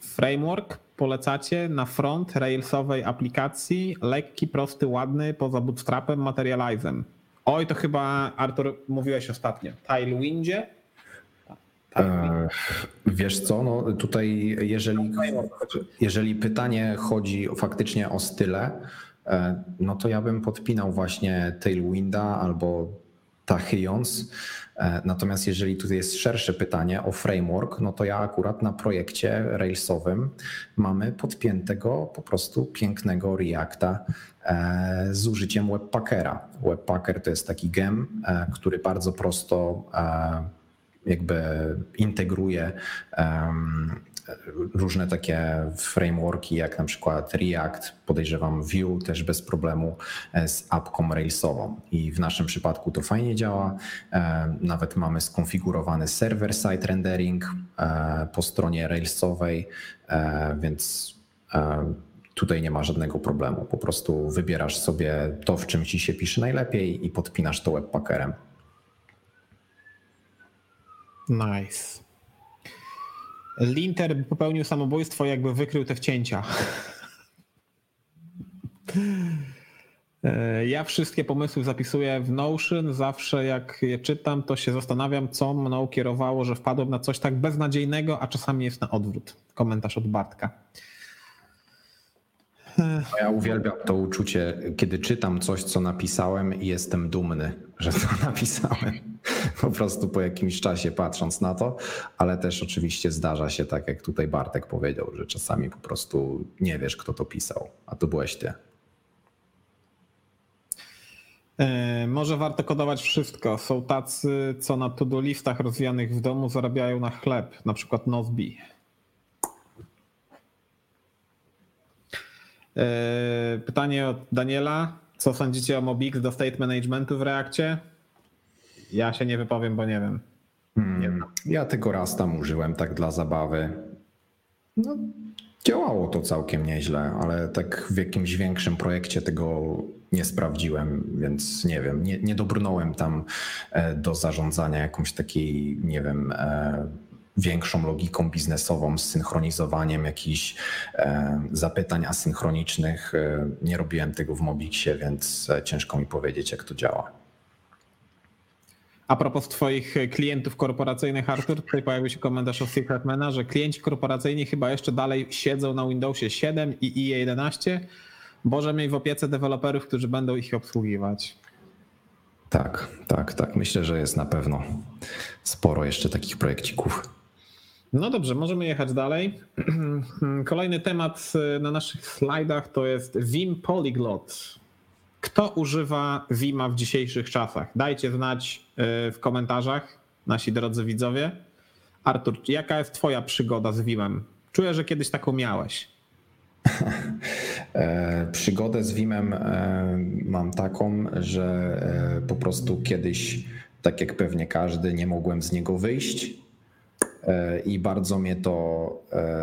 A: framework polecacie na front railsowej aplikacji? Lekki, prosty, ładny, poza bootstrapem, materializem. Oj, to chyba Artur mówiłeś ostatnio. Tailwindzie?
B: E, wiesz co, no tutaj jeżeli, jeżeli pytanie chodzi faktycznie o style, e, no to ja bym podpinał właśnie Tailwinda albo Tachyons. E, natomiast jeżeli tutaj jest szersze pytanie o framework, no to ja akurat na projekcie Railsowym mamy podpiętego po prostu pięknego Reacta e, z użyciem Webpackera. Webpacker to jest taki gem, e, który bardzo prosto jakby integruje różne takie frameworki, jak na przykład React, podejrzewam Vue też bez problemu e, z apką Railsową. I w naszym przypadku to fajnie działa. E, nawet mamy skonfigurowany server-side rendering e, po stronie Railsowej, więc tutaj nie ma żadnego problemu. Po prostu wybierasz sobie to, w czym ci się pisze najlepiej i podpinasz to webpackerem.
A: Nice. Linter popełnił samobójstwo, jakby wykrył te wcięcia. E, ja wszystkie pomysły zapisuję w Notion. Zawsze jak je czytam, to się zastanawiam, co mną kierowało, że wpadłem na coś tak beznadziejnego, a czasami jest na odwrót. Komentarz od Bartka.
B: Ja uwielbiam to uczucie, kiedy czytam coś, co napisałem i jestem dumny, że to napisałem. Po prostu po jakimś czasie patrząc na to, ale też oczywiście zdarza się tak, jak tutaj Bartek powiedział, że czasami po prostu nie wiesz, kto to pisał, a to byłeś ty.
A: E, może warto kodować wszystko. Są tacy, co na to-do listach rozwijanych w domu zarabiają na chleb, na przykład Nozbi. Pytanie od Daniela. Co sądzicie o Mobix do state managementu w Reakcie? Ja się nie wypowiem, bo nie wiem.
B: Hmm, ja tylko raz tam użyłem tak dla zabawy. No, działało to całkiem nieźle, ale tak w jakimś większym projekcie tego nie sprawdziłem, więc nie wiem, nie, nie dobrnąłem tam e, do zarządzania jakąś takiej, nie wiem, e, większą logiką biznesową, z synchronizowaniem jakichś e, zapytań asynchronicznych. E, nie robiłem tego w Mobixie, więc e, ciężko mi powiedzieć, jak to działa.
A: A propos Twoich klientów korporacyjnych, Artur, tutaj pojawił się komentarz od Secretmana, że klienci korporacyjni chyba jeszcze dalej siedzą na Windowsie 7 i IE 11. Boże miej w opiece deweloperów, którzy będą ich obsługiwać.
B: Tak, tak, tak. Myślę, że jest na pewno sporo jeszcze takich projekcików.
A: No dobrze, możemy jechać dalej. Kolejny temat y, na naszych slajdach to jest Vim Polyglot. Kto używa Vima w dzisiejszych czasach? Dajcie znać y, w komentarzach, nasi drodzy widzowie. Artur, jaka jest Twoja przygoda z Vimem? Czuję, że kiedyś taką miałeś.
B: E, przygodę z Vimem e, mam taką, że e, po prostu kiedyś, tak jak pewnie każdy, nie mogłem z niego wyjść i bardzo mnie to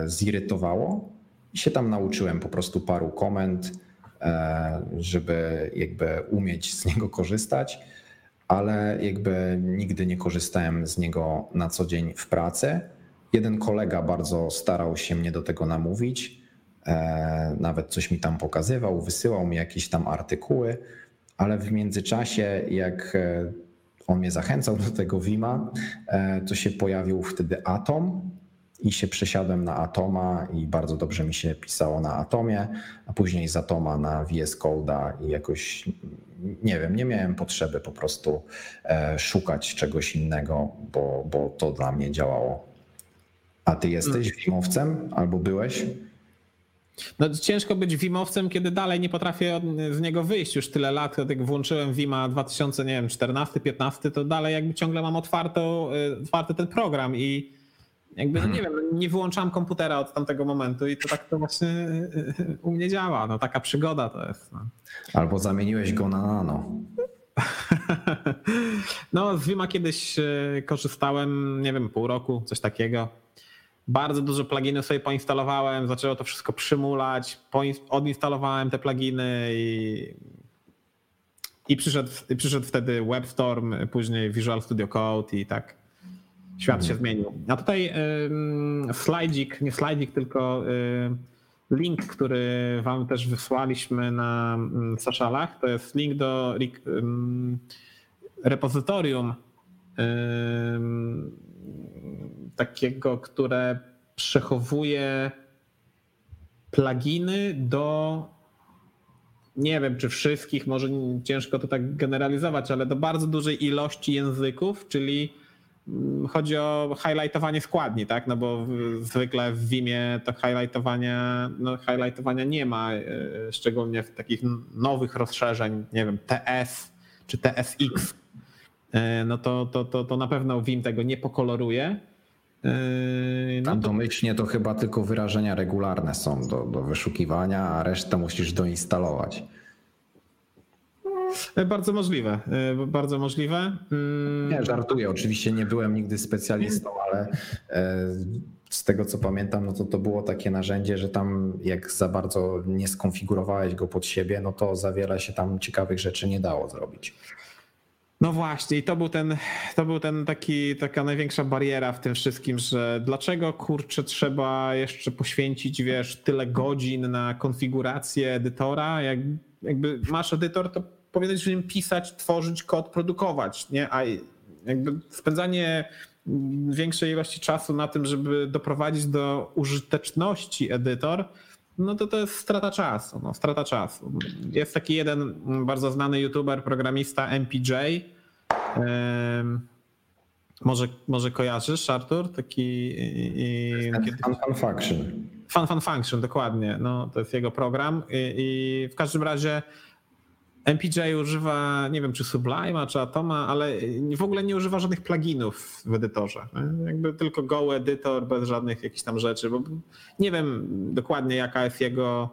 B: zirytowało. I się tam nauczyłem po prostu paru komend, żeby jakby umieć z niego korzystać, ale jakby nigdy nie korzystałem z niego na co dzień w pracy. Jeden kolega bardzo starał się mnie do tego namówić, e, nawet coś mi tam pokazywał, wysyłał mi jakieś tam artykuły, ale w międzyczasie, jak e, on mnie zachęcał do tego Wima, e, to się pojawił wtedy Atom i się przesiadłem na Atoma i bardzo dobrze mi się pisało na Atomie, a później z Atoma na VS Code'a i jakoś nie wiem, nie miałem potrzeby po prostu szukać czegoś innego, bo, bo to dla mnie działało. A ty jesteś wimowcem mm. albo byłeś?
A: No ciężko być wimowcem, kiedy dalej nie potrafię z niego wyjść. Już tyle lat, jak włączyłem Wima 2014 15 to dalej jakby ciągle mam y, otwarty ten program i jakby, no nie wiem, nie wyłączam komputera od tamtego momentu i to tak to właśnie y, y, u mnie działa. No taka przygoda to jest. No.
B: Albo zamieniłeś go na nano.
A: No z Vima kiedyś korzystałem, nie wiem, pół roku, coś takiego bardzo dużo pluginów sobie poinstalowałem, zaczęło to wszystko przymulać, odinstalowałem te pluginy i, i przyszedł, i przyszedł wtedy WebStorm, później Visual Studio Code i tak świat się mhm. zmienił. A tutaj y, slajdzik, nie slajdzik, tylko y, link, który wam też wysłaliśmy na y, socialach, to jest link do repozytorium takiego, które przechowuje pluginy do nie wiem czy wszystkich, może ciężko to tak generalizować, ale do bardzo dużej ilości języków, czyli mm, chodzi o highlightowanie składni, tak? No bo zwykle w Vimie to highlightowania, no highlightowania nie ma, e, szczególnie w takich nowych rozszerzeń, nie wiem, TS czy TSX, e, no to, to, to, to na pewno Vim tego nie pokoloruje.
B: Yy, no Tam domyślnie to chyba tylko wyrażenia regularne są do, do wyszukiwania, a resztę musisz doinstalować.
A: Yy, bardzo możliwe, yy, bardzo możliwe.
B: Nie, żartuję. Oczywiście nie byłem nigdy specjalistą, ale z tego co pamiętam, no to to było takie narzędzie, że tam jak za bardzo nie skonfigurowałeś go pod siebie, no to za wiele się tam ciekawych rzeczy nie dało zrobić.
A: No właśnie, i to był ten, to był ten taki, taka największa bariera w tym wszystkim, że dlaczego kurczę trzeba jeszcze poświęcić, wiesz, tyle godzin na konfigurację edytora, jak, jakby masz edytor, to powinieneś w nim pisać, tworzyć kod, produkować, nie? A jakby spędzanie większej ilości czasu na tym, żeby doprowadzić do użyteczności edytor, no to to jest strata czasu, no, strata czasu. Jest taki jeden bardzo znany youtuber, programista MPJ. może, może kojarzysz, Artur? Taki.
B: Fun Fun Function.
A: Fun Fun Function, dokładnie. No, to jest jego program. I, i w każdym razie MPJ używa, nie wiem czy Sublime'a, czy Atoma, ale w ogóle nie używa żadnych pluginów w edytorze. Jakby tylko go edytor bez żadnych jakichś tam rzeczy, bo nie wiem dokładnie jaka jest jego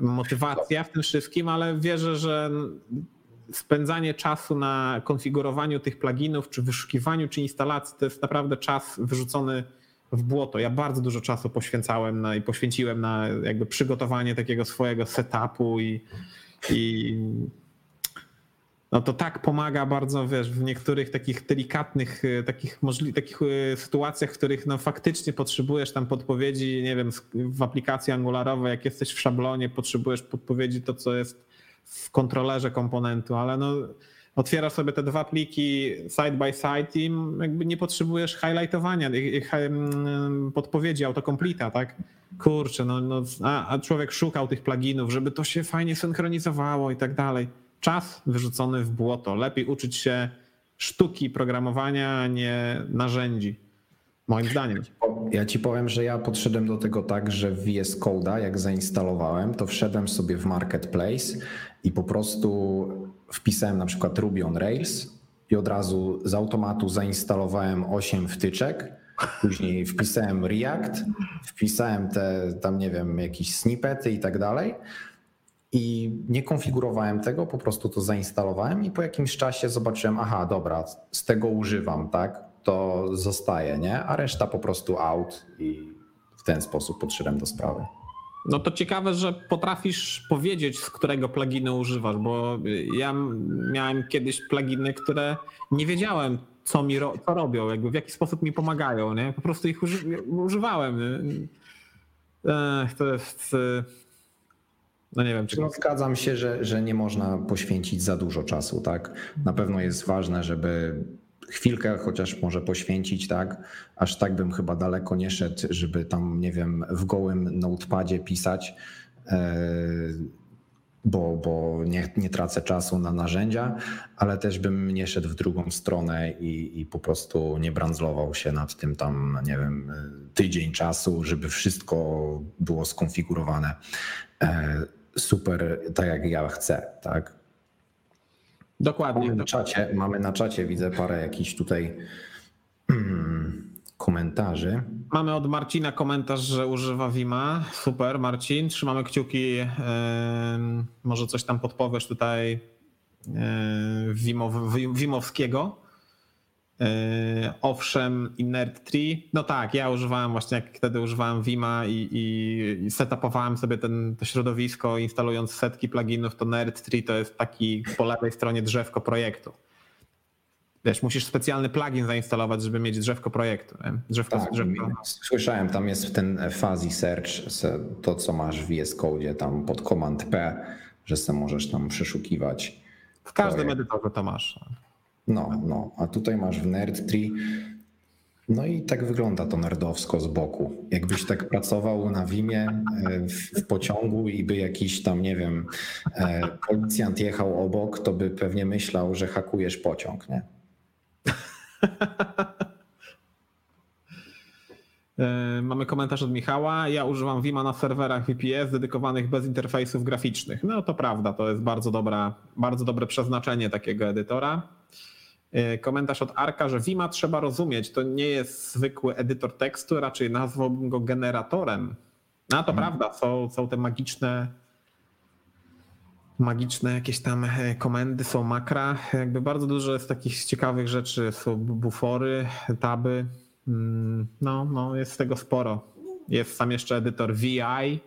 A: motywacja w tym wszystkim, ale wierzę, że spędzanie czasu na konfigurowaniu tych pluginów, czy wyszukiwaniu, czy instalacji, to jest naprawdę czas wyrzucony w błoto. Ja bardzo dużo czasu poświęcałem na, i poświęciłem na jakby przygotowanie takiego swojego setupu i i no to tak pomaga bardzo, wiesz, w niektórych takich delikatnych, e, takich, możli- takich e, sytuacjach, w których no faktycznie potrzebujesz tam podpowiedzi, nie wiem, w aplikacji angularowej, jak jesteś w szablonie, potrzebujesz podpowiedzi to, co jest w kontrolerze komponentu, ale no otwierasz sobie te dwa pliki side by side i jakby nie potrzebujesz highlightowania, podpowiedzi autocompleta, tak? Kurczę, no, no a, człowiek szukał tych pluginów, żeby to się fajnie synchronizowało i tak dalej. Czas wyrzucony w błoto. Lepiej uczyć się sztuki programowania, a nie narzędzi. Moim zdaniem.
B: Ja ci powiem, że ja podszedłem do tego tak, że w VS Code'a, jak zainstalowałem, to wszedłem sobie w Marketplace i po prostu wpisałem na przykład Ruby on Rails i od razu z automatu zainstalowałem 8 wtyczek. Później wpisałem React, wpisałem te tam, nie wiem, jakieś snippety i tak dalej. I nie konfigurowałem tego, po prostu to zainstalowałem i po jakimś czasie zobaczyłem, aha, dobra, z tego używam, tak? to zostaje, nie? A reszta po prostu out i w ten sposób podszedłem do sprawy.
A: No to ciekawe, że potrafisz powiedzieć, z którego pluginu używasz, bo ja miałem kiedyś pluginy, które nie wiedziałem, co mi ro co robią, jakby w jaki sposób mi pomagają, nie? Po prostu ich uży używałem. Ech, to jest. No nie wiem, czy.
B: No, zgadzam się, że, że nie można poświęcić za dużo czasu, tak? Na pewno jest ważne, żeby chwilkę chociaż może poświęcić, tak? Aż tak bym chyba daleko nie szedł, żeby tam, nie wiem, w gołym notepadzie pisać, e, bo, bo nie, nie tracę czasu na narzędzia, ale też bym nie szedł w drugą stronę i, i po prostu nie brandzlował się nad tym tam, nie wiem, tydzień czasu, żeby wszystko było skonfigurowane e, super tak, jak ja chcę, tak?
A: Dokładnie.
B: Mamy na czacie, mamy na czacie widzę parę jakichś tutaj hmm, komentarzy.
A: Mamy od Marcina komentarz, że używa Wima. Super, Marcin. Trzymamy kciuki. Może coś tam podpowiesz tutaj Wimowskiego. E, owszem, Inert Tree. No tak, ja używałem właśnie, jak wtedy używałem Vima i, i setupowałem sobie ten, to środowisko, instalując setki pluginów, to Nerd Tree to jest taki po lewej stronie drzewko projektu. Wiesz, musisz specjalny plugin zainstalować, żeby mieć drzewko projektu. Drzewko,
B: tak, drzewko. Słyszałem, tam jest ten fuzzy search, to co masz w VS Code, tam pod Command P, że sobie możesz tam przeszukiwać.
A: W każdym edytorze to masz.
B: No, no, a tutaj masz w Nerdtree. No i tak wygląda to nerdowsko z boku. Jakbyś tak pracował na Wimie e, w pociągu i by jakiś tam, nie wiem, e, policjant jechał obok, to by pewnie myślał, że hakujesz pociąg, nie?
A: E, mamy komentarz od Michała. Ja używam Vima na serwerach VPS dedykowanych bez interfejsów graficznych. No to prawda, to jest bardzo, dobra, bardzo dobre przeznaczenie takiego edytora. E, komentarz od Arka, że Vima trzeba rozumieć. To nie jest zwykły edytor tekstu, raczej nazwałbym go generatorem. No to hmm. prawda, są, są te magiczne magiczne jakieś tam e, komendy, są makra. Jakby bardzo dużo jest takich ciekawych rzeczy. Są bufory, taby. Mm, no, no jest tego sporo. Jest sam jeszcze edytor VI,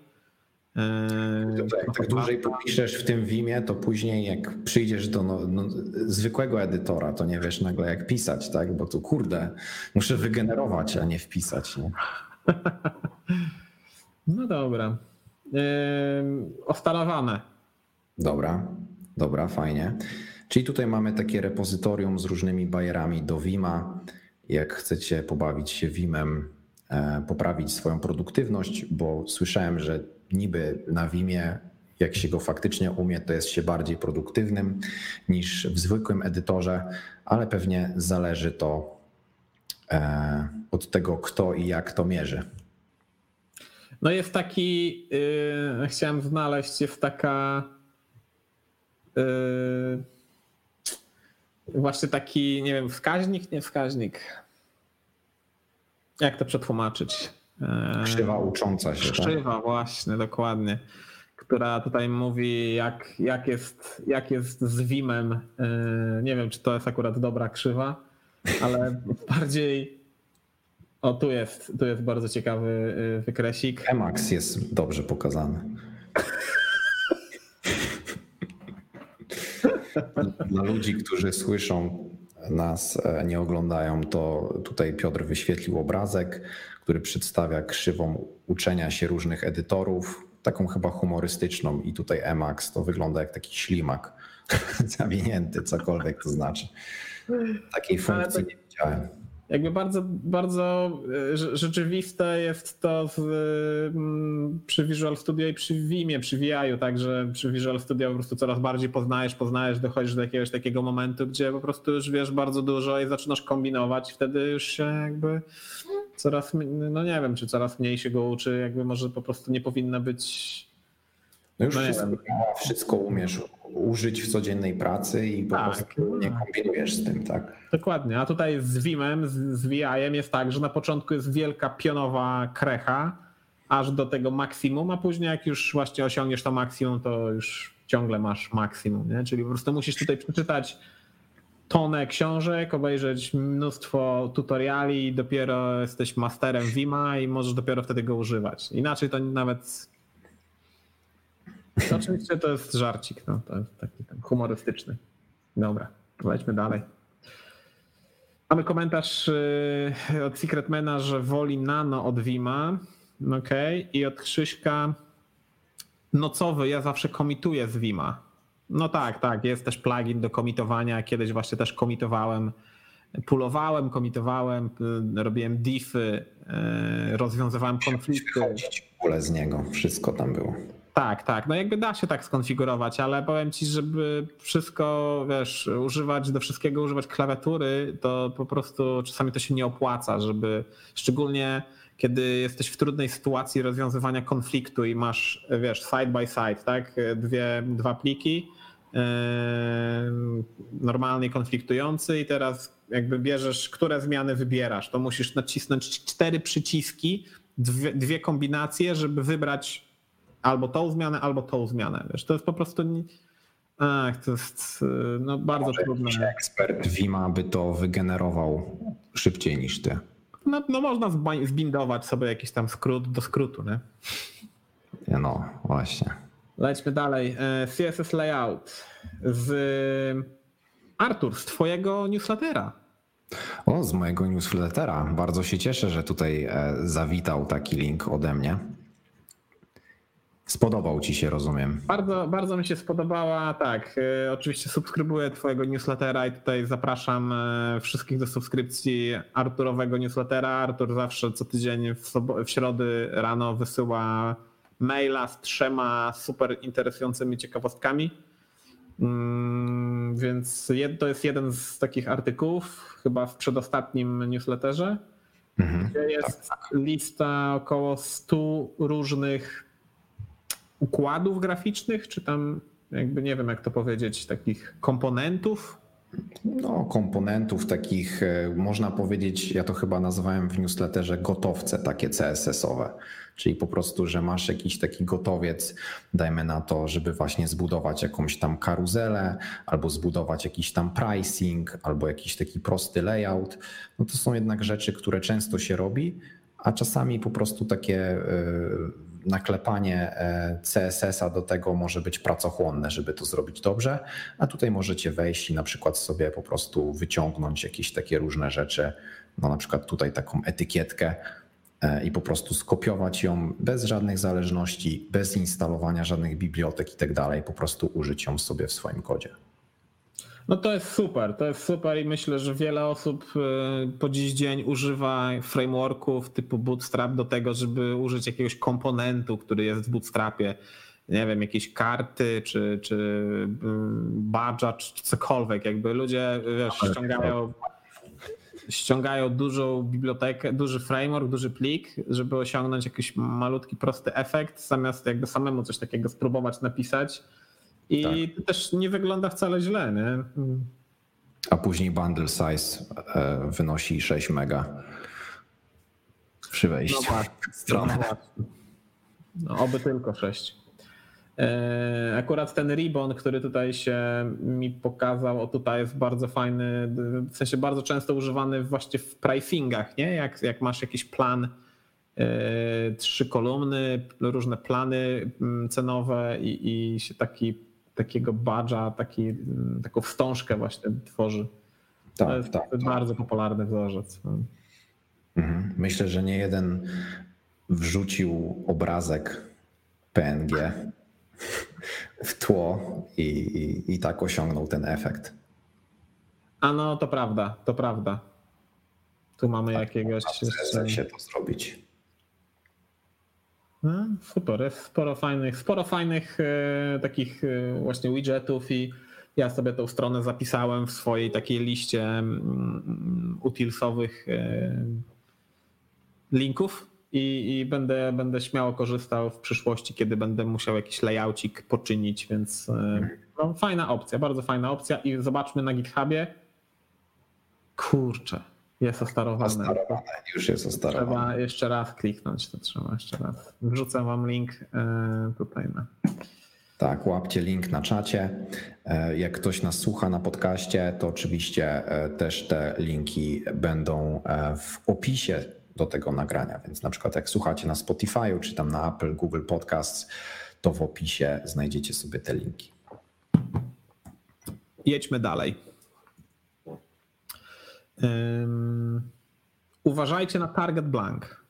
B: Jak tak dłużej popiszesz w tym Wimie, to później jak przyjdziesz do no, no, zwykłego edytora, to nie wiesz nagle jak pisać, tak? Bo tu kurde, muszę wygenerować, a nie wpisać. Nie?
A: No dobra. Yy, ostalowane.
B: Dobra, dobra, fajnie. Czyli tutaj mamy takie repozytorium z różnymi bajerami do Wima. Jak chcecie pobawić się Wimem, e, poprawić swoją produktywność, bo słyszałem, że niby na Vimie, jak się go faktycznie umie, to jest się bardziej produktywnym niż w zwykłym edytorze, ale pewnie zależy to e, od tego, kto i jak to mierzy.
A: No jest taki, yy, chciałem znaleźć, jest taka yy, właśnie taki, nie wiem, wskaźnik, nie wskaźnik. Jak to przetłumaczyć?
B: Krzywa ucząca się.
A: Tak? Krzywa, tak? właśnie, dokładnie. Która tutaj mówi, jak, jak, jest, jak jest z Wimem. E, nie wiem, czy to jest akurat dobra krzywa, ale bardziej. O, tu jest, tu jest bardzo ciekawy e, wykresik.
B: Emax jest dobrze pokazany. Dla ludzi, którzy słyszą nas, e, nie oglądają, to tutaj Piotr wyświetlił obrazek który przedstawia krzywą uczenia się różnych edytorów, taką chyba humorystyczną. I tutaj Emacs to wygląda jak taki ślimak zawinięty, cokolwiek to znaczy. Takiej funkcji nie widziałem.
A: Jakby bardzo, bardzo e, rzeczywiste jest to w, mm, przy Visual Studio i przy Vimie, przy VI-u, także przy Visual Studio po prostu coraz bardziej poznajesz, poznajesz, dochodzisz do jakiegoś takiego momentu, gdzie po prostu już wiesz bardzo dużo i zaczynasz kombinować, wtedy już się jakby coraz, no nie wiem, czy coraz mniej się go uczy, jakby może po prostu nie powinna być.
B: No już no wszystko, wszystko, umiesz użyć w codziennej pracy i po tak, prostu nie kombinujesz z tym, tak?
A: Dokładnie, a tutaj z Vimem, z, VI-em jest tak, że na początku jest wielka pionowa krecha, aż do tego maksimum, a później jak już właśnie osiągniesz to maksimum, to już ciągle masz maksimum, nie? Czyli po prostu musisz tutaj przeczytać tonę książek, obejrzeć mnóstwo tutoriali i dopiero jesteś masterem Vima i możesz dopiero wtedy go używać. Inaczej to nawet... Oczywiście to jest żarcik, no, to jest taki humorystyczny. Dobra, lećmy dalej. Mamy komentarz y, od Secretmana, że woli nano od Vima. Okej. Okay. I od Krzyśka nocowy ja zawsze komituję z Vima. No tak, tak. Jest też plugin do komitowania. Kiedyś właśnie też komitowałem, pulowałem, komitowałem, y, robiłem diffy, y, rozwiązywałem konflikty.
B: w ogóle z niego, wszystko tam było.
A: Tak, tak. No jakby da się tak skonfigurować, ale powiem ci, żeby wszystko, wiesz, używać, do wszystkiego używać klawiatury, to po prostu czasami to się nie opłaca, żeby szczególnie kiedy jesteś w trudnej sytuacji rozwiązywania konfliktu i masz, wiesz, side by side, tak? Dwie, dwa pliki, normalny i konfliktujący i teraz jakby bierzesz, które zmiany wybierasz, to musisz nacisnąć cztery przyciski, dwie, dwie kombinacje, żeby wybrać albo tą zmianę, albo tą zmianę. Wiesz, to jest po prostu. Ach, to jest no, bardzo Może trudne.
B: Ekspert Vima by to wygenerował szybciej niż ty.
A: No, no można zbindować sobie jakiś tam skrót do skrótu, nie?
B: No, właśnie.
A: Lećmy dalej. E, CSS Layout z Artur, z twojego newslettera.
B: O, z mojego newslettera. Bardzo się cieszę, że tutaj e, zawitał taki link ode mnie. Spodobał ci się, rozumiem.
A: Bardzo, bardzo mi się spodobała. Tak, oczywiście subskrybuję Twojego newslettera i tutaj zapraszam wszystkich do subskrypcji Arturowego newslettera. Artur zawsze co tydzień w, w środy rano wysyła maila z trzema super interesującymi ciekawostkami. Mm, więc to jest jeden z takich artykułów, chyba w przedostatnim newsletterze, mhm, gdzie jest tak, tak. lista około 100 różnych układów graficznych, czy tam jakby nie wiem jak to powiedzieć, takich komponentów?
B: No, komponentów takich, e, można powiedzieć, ja to chyba nazywałem w newsletterze gotowce takie CSS-owe. Czyli po prostu, że masz jakiś taki gotowiec, dajmy na to, żeby właśnie zbudować jakąś tam karuzelę, albo zbudować jakiś tam pricing, albo jakiś taki prosty layout. No to są jednak rzeczy, które często się robi, a czasami po prostu takie e, naklepanie e, CSS-a do tego może być pracochłonne, żeby to zrobić dobrze, a tutaj możecie wejść i na przykład sobie po prostu wyciągnąć jakieś takie różne rzeczy, no na przykład tutaj taką etykietkę e, i po prostu skopiować ją bez żadnych zależności, bez instalowania żadnych bibliotek i tak dalej, po prostu użyć ją sobie w swoim kodzie.
A: No to jest super, to jest super i myślę, że wiele osób y, po dziś dzień używa frameworków typu Bootstrap do tego, żeby użyć jakiegoś komponentu, który jest w Bootstrapie. Nie wiem, jakieś karty, czy, czy y, badża, czy cokolwiek. Jakby ludzie wiesz, ściągają, ściągają dużą bibliotekę, duży framework, duży plik, żeby osiągnąć jakiś malutki, prosty efekt, zamiast jakby samemu coś takiego spróbować napisać i tak. to też nie wygląda wcale źle, nie?
B: A później bundle size e, wynosi 6 mega przy wejściu no w stronę.
A: No, no, oby tylko 6. E, akurat ten ribbon, który tutaj się mi pokazał, o tutaj jest bardzo fajny, w sensie bardzo często używany właśnie w pricingach, nie? Jak, jak masz jakiś plan, e, trzy kolumny, różne plany mm, cenowe i, i się taki takiego badża, taki, taką wstążkę właśnie tworzy. Tak, to jest tak, bardzo tak. popularny wzorzec.
B: Mhm. Myślę, że nie jeden wrzucił obrazek PNG w tło i, i, i tak osiągnął ten efekt.
A: A no, to prawda, to prawda. Tu mamy tak, jakiegoś.
B: Chce się to zrobić.
A: No, super, jest sporo fajnych, sporo fajnych e, takich e, właśnie widgetów i ja sobie tą stronę zapisałem w swojej takiej liście mm, utilsowych e, linków i, i, będę, będę śmiało korzystał w przyszłości, kiedy będę musiał jakiś layoutik poczynić, więc no, fajna opcja, bardzo fajna opcja i zobaczmy na GitHubie. Kurczę, jest ostarowane.
B: ostarowane. Już jest ostarowane.
A: Trzeba jeszcze raz kliknąć, to trzeba jeszcze raz. Wrzucę wam link e, tutaj na.
B: Tak, łapcie link na czacie. E, jak ktoś nas słucha na podcaście, to oczywiście e, też te linki będą w opisie do tego nagrania. Więc na przykład jak słuchacie na Spotify czy tam na Apple, Google Podcasts, to w opisie znajdziecie sobie te linki.
A: Jedźmy dalej. Uważajcie na target blank.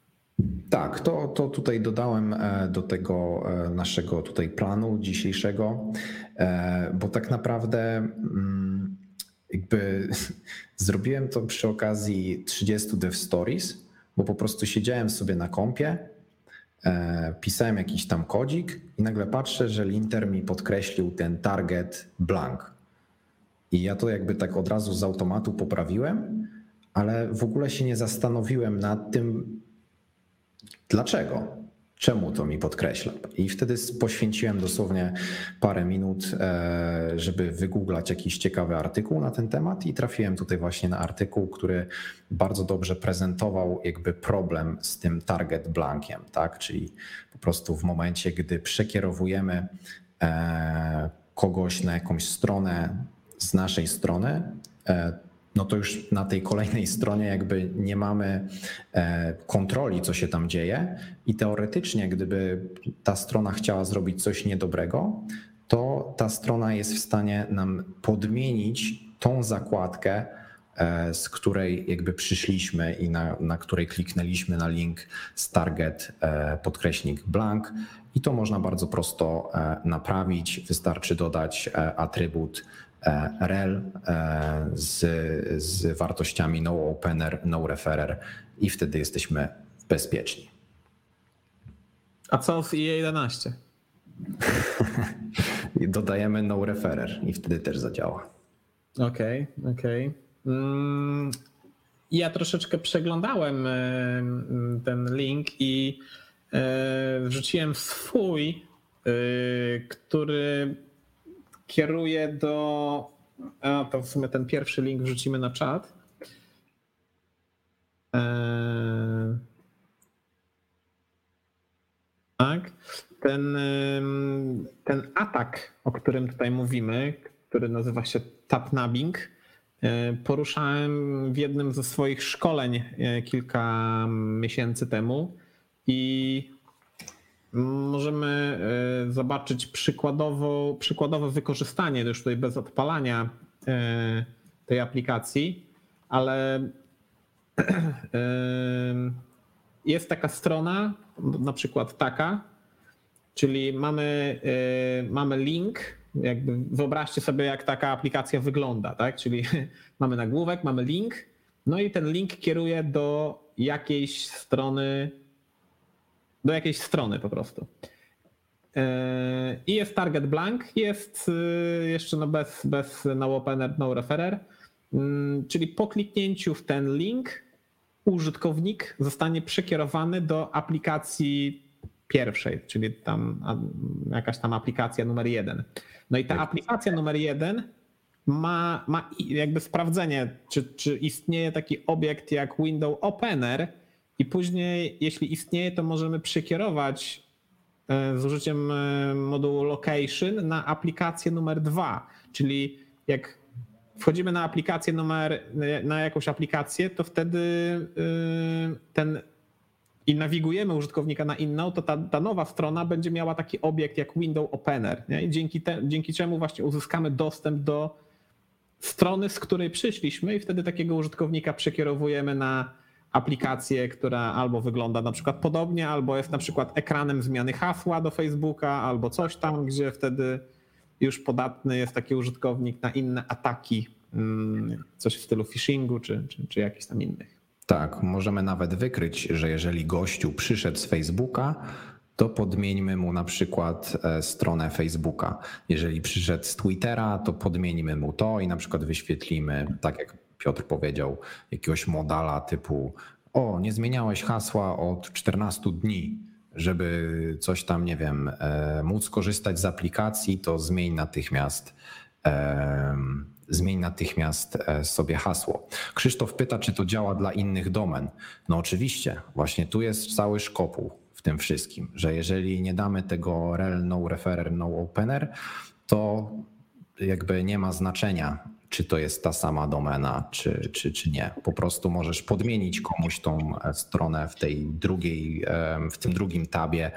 B: Tak, to, to tutaj dodałem e, do tego e, naszego tutaj planu dzisiejszego, e, bo tak naprawdę mm, jakby zrobiłem to przy okazji 30 Dev Stories, bo po prostu siedziałem sobie na kompie, pisałem jakiś tam kodzik i nagle patrzę, że linter mi podkreślił ten target blank. I ja to jakby tak od razu z automatu poprawiłem, ale w ogóle się nie zastanowiłem nad tym, dlaczego, czemu to mi podkreśla. I wtedy poświęciłem dosłownie parę minut, e, żeby wygooglać jakiś ciekawy artykuł na ten temat i trafiłem tutaj właśnie na artykuł, który bardzo dobrze prezentował jakby problem z tym target blankiem, tak? Czyli po prostu w momencie, gdy przekierowujemy e, kogoś na jakąś stronę z naszej strony, e, no to już na tej kolejnej stronie jakby nie mamy e, kontroli, co się tam dzieje, i teoretycznie, gdyby ta strona chciała zrobić coś niedobrego, to ta strona jest w stanie nam podmienić tą zakładkę, e, z której jakby przyszliśmy i na, na której kliknęliśmy na link z target podkreśnik blank. I to można bardzo prosto naprawić. Wystarczy dodać atrybut rel e, z, z wartościami no opener, no referer i wtedy jesteśmy bezpieczni.
A: A co z IE11?
B: Dodajemy no referer i wtedy też zadziała.
A: Okej, okay, okej. Okay. Mm, ja troszeczkę przeglądałem e, ten link i wrzuciłem swój, który kieruje do. A to w sumie ten pierwszy link wrzucimy na czat. Eee, tak. Ten, ten atak, o którym tutaj mówimy, który nazywa się tapnabbing, e, poruszałem w jednym ze swoich szkoleń e, kilka miesięcy temu i możemy e, zobaczyć przykładowo, przykładowe wykorzystanie, już tutaj bez odpalania e, tej aplikacji, ale e, jest taka strona, na przykład taka, czyli mamy, mamy link, jakby wyobraźcie sobie, jak taka aplikacja wygląda, tak? Czyli mamy nagłówek, mamy link, no i ten link kieruje do jakiejś strony do jakiejś strony po prostu. E, I jest target blank, jest e, jeszcze no bez, bez no opener, no referer, mm, czyli po kliknięciu w ten link użytkownik zostanie przekierowany do aplikacji pierwszej, czyli tam jakaś tam aplikacja numer jeden. No i ta tak. aplikacja numer jeden ma, ma jakby sprawdzenie, czy, czy istnieje taki obiekt jak window opener, i później, jeśli istnieje, to możemy przekierować e, z użyciem e, modułu location na aplikację numer dwa. Czyli jak wchodzimy na aplikację numer, na jakąś aplikację, to wtedy e, ten i nawigujemy użytkownika na inną, to ta, ta nowa strona będzie miała taki obiekt jak window opener. Nie? I dzięki, te, dzięki czemu właśnie uzyskamy dostęp do strony, z której przyszliśmy i wtedy takiego użytkownika przekierowujemy na aplikację, która albo wygląda na przykład podobnie, albo jest na przykład ekranem zmiany hasła do Facebooka, albo coś tam, gdzie wtedy już podatny jest taki użytkownik na inne ataki, mm, coś w stylu phishingu czy, czy, czy jakichś tam innych.
B: Tak, możemy nawet wykryć, że jeżeli gościu przyszedł z Facebooka, to podmieńmy mu na przykład e, stronę Facebooka. Jeżeli przyszedł z Twittera, to podmienimy mu to i na przykład wyświetlimy, tak jak Piotr powiedział, jakiegoś modala typu: O, nie zmieniałeś hasła od 14 dni, żeby coś tam, nie wiem, e, móc korzystać z aplikacji, to zmień natychmiast. E, zmień natychmiast e, sobie hasło. Krzysztof pyta, czy to działa dla innych domen. No oczywiście, właśnie tu jest cały szkopuł w tym wszystkim, że jeżeli nie damy tego rel, no referer, no opener, to jakby nie ma znaczenia, czy to jest ta sama domena, czy, czy, czy nie. Po prostu możesz podmienić komuś tą e, stronę w tej drugiej, w tym drugim tabie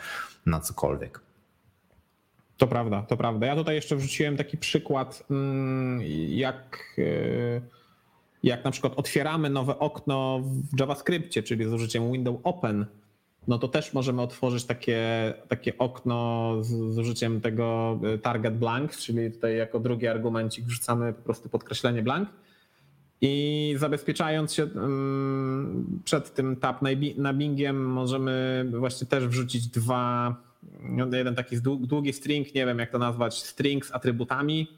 B: na cokolwiek.
A: To prawda, to prawda. Ja tutaj jeszcze wrzuciłem taki przykład, mm, jak, e, jak na przykład otwieramy nowe okno w JavaScriptie, czyli z użyciem window open, no to też możemy otworzyć takie, takie okno z, z użyciem tego e, target blank, czyli tutaj jako drugi argumencik wrzucamy po prostu podkreślenie blank. I zabezpieczając się mm, przed tym tab na Bingiem, możemy właśnie też wrzucić dwa, no, jeden taki długi string, nie wiem jak to nazwać, string z atrybutami.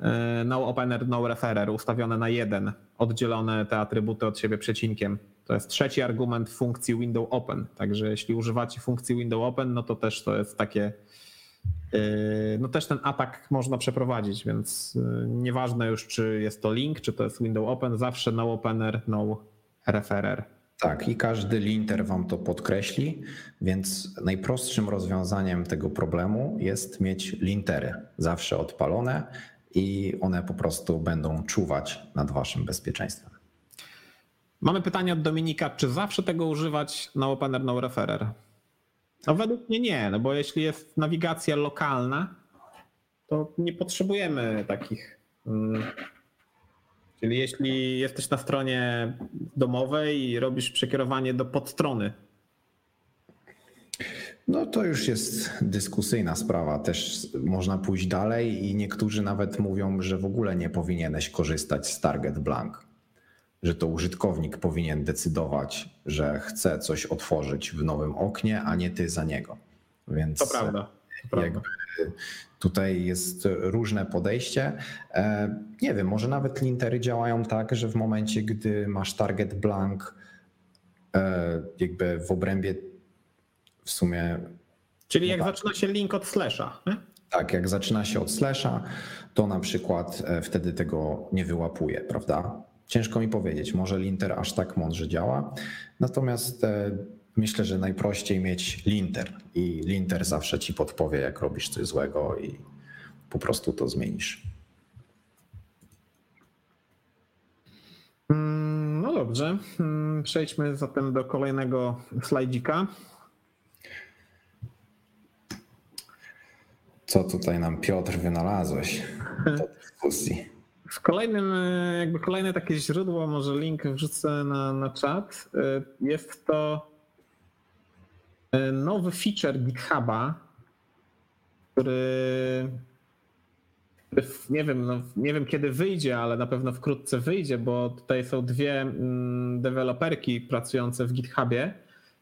A: E, no opener, no referer, ustawione na jeden, oddzielone te atrybuty od siebie przecinkiem. To jest trzeci argument funkcji window open. Także jeśli używacie funkcji window open, no to też to jest takie. Yy, no też ten atak można przeprowadzić, więc yy, nieważne już, czy jest to link, czy to jest window open, zawsze no opener, no referer.
B: Tak, i każdy linter wam to podkreśli, więc najprostszym rozwiązaniem tego problemu jest mieć lintery zawsze odpalone i one po prostu będą czuwać nad waszym bezpieczeństwem.
A: Mamy pytanie od Dominika, czy zawsze tego używać no opener, no referer? No według mnie nie, no bo jeśli jest nawigacja lokalna, to nie potrzebujemy takich. Mm, czyli jeśli jesteś na stronie domowej i robisz przekierowanie do podstrony,
B: no to już jest dyskusyjna sprawa. Też można pójść dalej i niektórzy nawet mówią, że w ogóle nie powinieneś korzystać z target blank że to użytkownik powinien decydować, że chce coś otworzyć w nowym oknie, a nie ty za niego. Więc
A: to prawda. To
B: jakby tutaj jest różne podejście. E, nie wiem, może nawet lintery działają tak, że w momencie, gdy masz target blank, e, jakby w obrębie w sumie.
A: Czyli jak zaczyna się link od slasha. Nie?
B: Tak, jak zaczyna się od slasha, to na przykład e, wtedy tego nie wyłapuje, prawda? Ciężko mi powiedzieć, może linter aż tak mądrze działa. Natomiast e, myślę, że najprościej mieć linter i linter zawsze ci podpowie, jak robisz coś złego i po prostu to zmienisz.
A: Mm, no dobrze, mm, przejdźmy zatem do kolejnego slajdzika.
B: Co tutaj nam Piotr wynalazłeś do dyskusji?
A: W kolejnym, e, jakby kolejne takie źródło, może link wrzucę na, na czat. E, jest to e, nowy feature GitHuba, który, nie wiem, no, nie wiem kiedy wyjdzie, ale na pewno wkrótce wyjdzie, bo tutaj są dwie mm, deweloperki pracujące w GitHubie.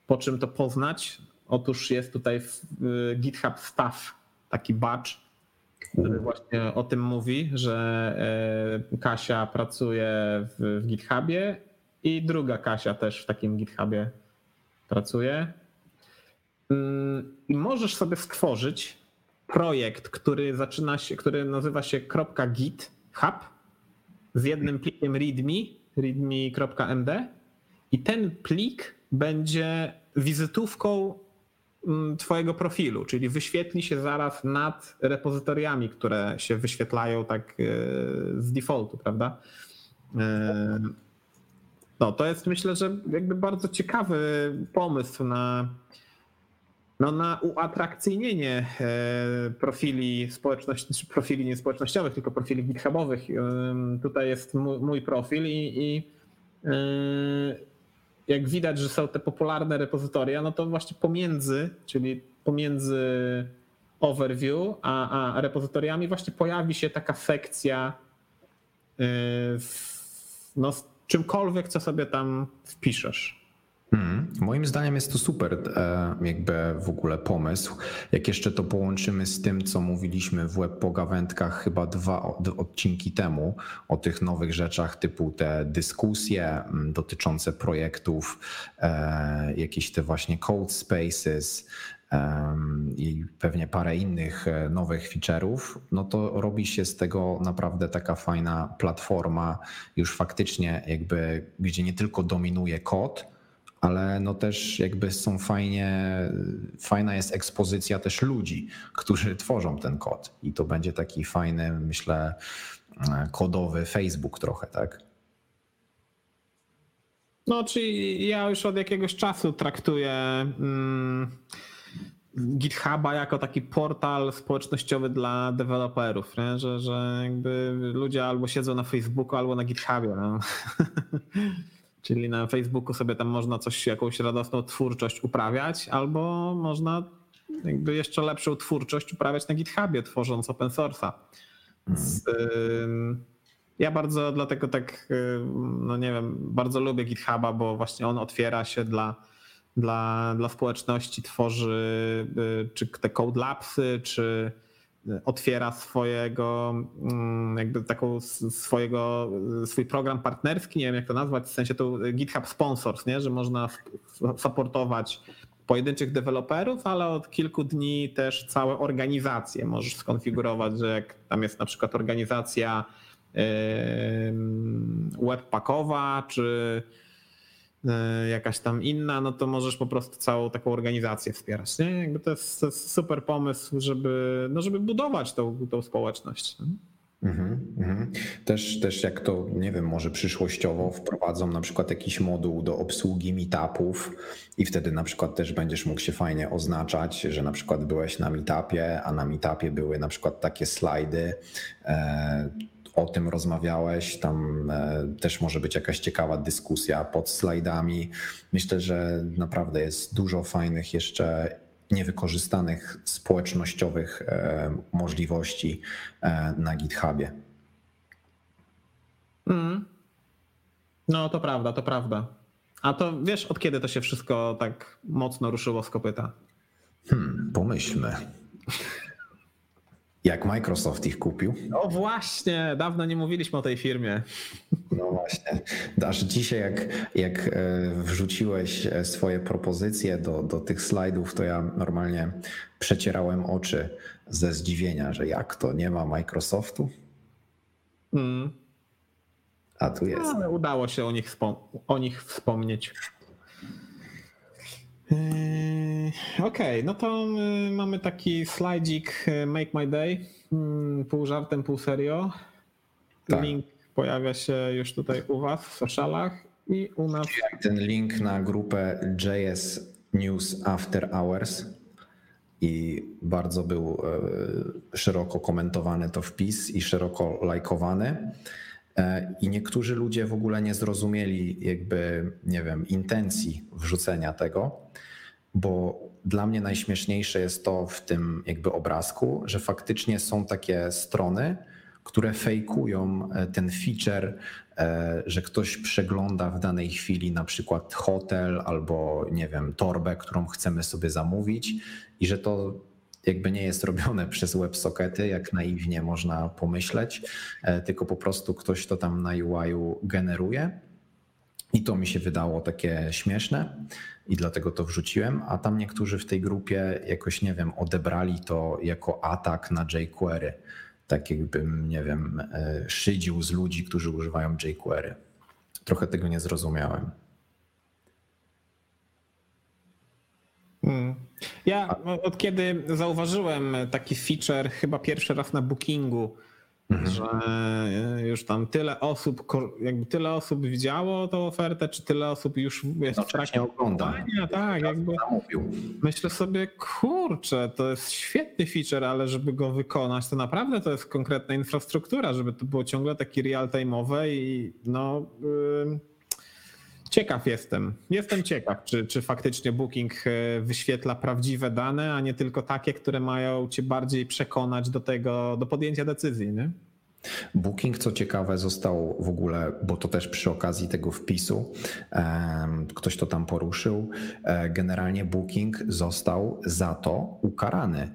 A: Po czym to poznać? Otóż jest tutaj GitHub Staff, taki badge, który właśnie o tym mówi, że e, Kasia pracuje w, w GitHubie i druga Kasia też w takim GitHubie pracuje. Mm, I możesz sobie stworzyć projekt, który zaczyna się, który nazywa się .github z jednym plikiem readme, readme.md i ten plik będzie wizytówką twojego profilu, czyli wyświetli się zaraz nad repozytoriami, które się wyświetlają tak e, z defaultu, prawda? E, no, to jest myślę, że jakby bardzo ciekawy pomysł na, no, na uatrakcyjnienie e, profili społeczności, profili nie społecznościowych, tylko profili GitHubowych. Tutaj jest mój profil i, i jak widać, że są te popularne repozytoria, no to właśnie pomiędzy, czyli pomiędzy overview a, a repozytoriami właśnie pojawi się taka sekcja yy, no, z czymkolwiek, co sobie tam wpiszesz.
B: Hmm. Moim zdaniem jest to super e, jakby w ogóle pomysł. Jak jeszcze to połączymy z tym, co mówiliśmy w web pogawędkach chyba dwa odcinki temu o tych nowych rzeczach typu te dyskusje dotyczące projektów, e, jakieś te właśnie code spaces, i pewnie parę innych e, nowych feature'ów, no to robi się z tego naprawdę taka fajna platforma, już faktycznie jakby, gdzie nie tylko dominuje kod, ale no też jakby są fajnie, fajna jest ekspozycja też ludzi, którzy tworzą ten kod i to będzie taki fajny, myślę, kodowy Facebook trochę, tak?
A: No, czyli ja już od jakiegoś czasu traktuję mm, GitHuba jako taki portal społecznościowy dla deweloperów, nie? Że, że jakby ludzie albo siedzą na Facebooku, albo na GitHubie. No. Czyli na Facebooku sobie tam można coś, jakąś radosną twórczość uprawiać, albo można jakby jeszcze lepszą twórczość uprawiać na GitHubie, tworząc open source'a. Hmm. Ja bardzo dlatego tak, no nie wiem, bardzo lubię GitHuba, bo właśnie on otwiera się dla, dla, dla społeczności, tworzy y, czy te Code Labsy, czy otwiera swojego, mm, jakby taką swojego, swój program partnerski, nie wiem jak to nazwać, w sensie to GitHub Sponsors, nie? że można supportować pojedynczych deweloperów, ale od kilku dni też całe organizacje możesz skonfigurować, że jak tam jest na przykład organizacja webpackowa, czy jakaś tam inna, no to możesz po prostu całą taką organizację wspierać. Nie? Jakby to jest, to jest super pomysł, żeby, no żeby budować tą, tą społeczność.
B: Mhm, mhm. Też, też jak to, nie wiem, może przyszłościowo wprowadzą na przykład jakiś moduł do obsługi meetupów i wtedy na przykład też będziesz mógł się fajnie oznaczać, że na przykład byłeś na meetupie, a na meetupie były na przykład takie slajdy, e, o tym rozmawiałeś. Tam e, też może być jakaś ciekawa dyskusja pod slajdami. Myślę, że naprawdę jest dużo fajnych jeszcze niewykorzystanych społecznościowych e, możliwości e, na GitHubie.
A: Mm. No to prawda, to prawda. A to wiesz, od kiedy to się wszystko tak mocno ruszyło z kopyta?
B: Hmm, pomyślmy. Jak Microsoft ich kupił.
A: No właśnie, dawno nie mówiliśmy o tej firmie.
B: No właśnie. Aż dzisiaj, jak, jak e, wrzuciłeś e, swoje propozycje do, do tych slajdów, to ja normalnie przecierałem oczy ze zdziwienia, że jak to nie ma Microsoftu? Mm. A tu jest.
A: Ale udało się o nich, o nich wspomnieć. Yy, okej, okay, no to yy, mamy taki slajdzik yy, Make My Day, pół żartem, pół serio. Tak. Link pojawia się już tutaj u was w socialach i u nas.
B: Ten link na grupę JS News After Hours i bardzo był szeroko komentowany to wpis i szeroko lajkowany. I niektórzy ludzie w ogóle nie zrozumieli jakby, nie wiem, intencji wrzucenia tego bo dla mnie najśmieszniejsze jest to w tym jakby obrazku, że faktycznie są takie strony, które fejkują e, ten feature, e, że ktoś przegląda w danej chwili na przykład hotel albo nie wiem, torbę, którą chcemy sobie zamówić i że to jakby nie jest robione przez WebSockety, jak naiwnie można pomyśleć, e, tylko po prostu ktoś to tam na UI generuje. I to mi się wydało takie śmieszne i dlatego to wrzuciłem, a tam niektórzy w tej grupie jakoś, nie wiem, odebrali to jako atak na jQuery. Tak jakbym, nie wiem, e, szydził z ludzi, którzy używają jQuery. Trochę tego nie zrozumiałem.
A: Ja od kiedy zauważyłem taki feature, chyba pierwszy raz na Bookingu, Mhm. Że e, już tam tyle osób, jakby tyle osób widziało tą ofertę, czy tyle osób już jest
B: no, w trakcie oglądania.
A: Tak, jakby myślę sobie, kurczę, to jest świetny feature, ale żeby go wykonać, to naprawdę to jest konkretna infrastruktura, żeby to było ciągle takie real-time'owe i no... Yy Ciekaw jestem. Jestem ciekaw, czy, czy faktycznie Booking e, wyświetla prawdziwe dane, a nie tylko takie, które mają cię bardziej przekonać do tego, do podjęcia decyzji. Nie?
B: Booking, co ciekawe, został w ogóle, bo to też przy okazji tego wpisu ktoś to tam poruszył. E, generalnie Booking został za to ukarany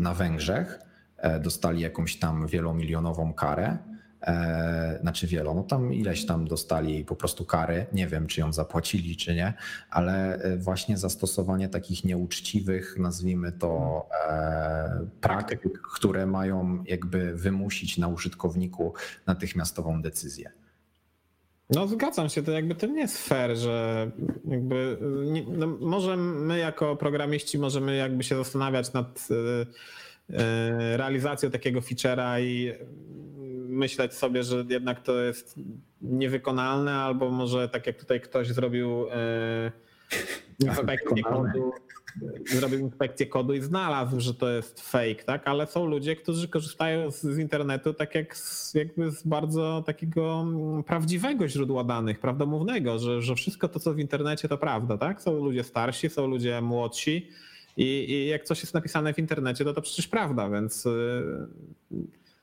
B: na Węgrzech. E, dostali jakąś tam wielomilionową karę e, znaczy wielo, no tam ileś tam dostali po prostu kary, nie wiem czy ją zapłacili czy nie, ale e, właśnie zastosowanie takich nieuczciwych, nazwijmy to e, praktyk, które mają jakby wymusić na użytkowniku natychmiastową decyzję.
A: No zgadzam się, to jakby to nie jest fair, że jakby nie, no może my jako programiści możemy jakby się zastanawiać nad y, realizacją takiego feature'a i myśleć sobie, że jednak to jest niewykonalne, albo może tak jak tutaj ktoś zrobił y, inspekcję kodu, zrobił inspekcję kodu i znalazł, że to jest fake, tak? Ale są ludzie, którzy korzystają z, z internetu tak jak z, jakby z bardzo takiego mm, prawdziwego źródła danych, prawdomównego, że, że wszystko to, co w internecie, to prawda, tak? Są ludzie starsi, są ludzie młodsi i, i jak coś jest napisane w internecie, to to przecież prawda, więc y,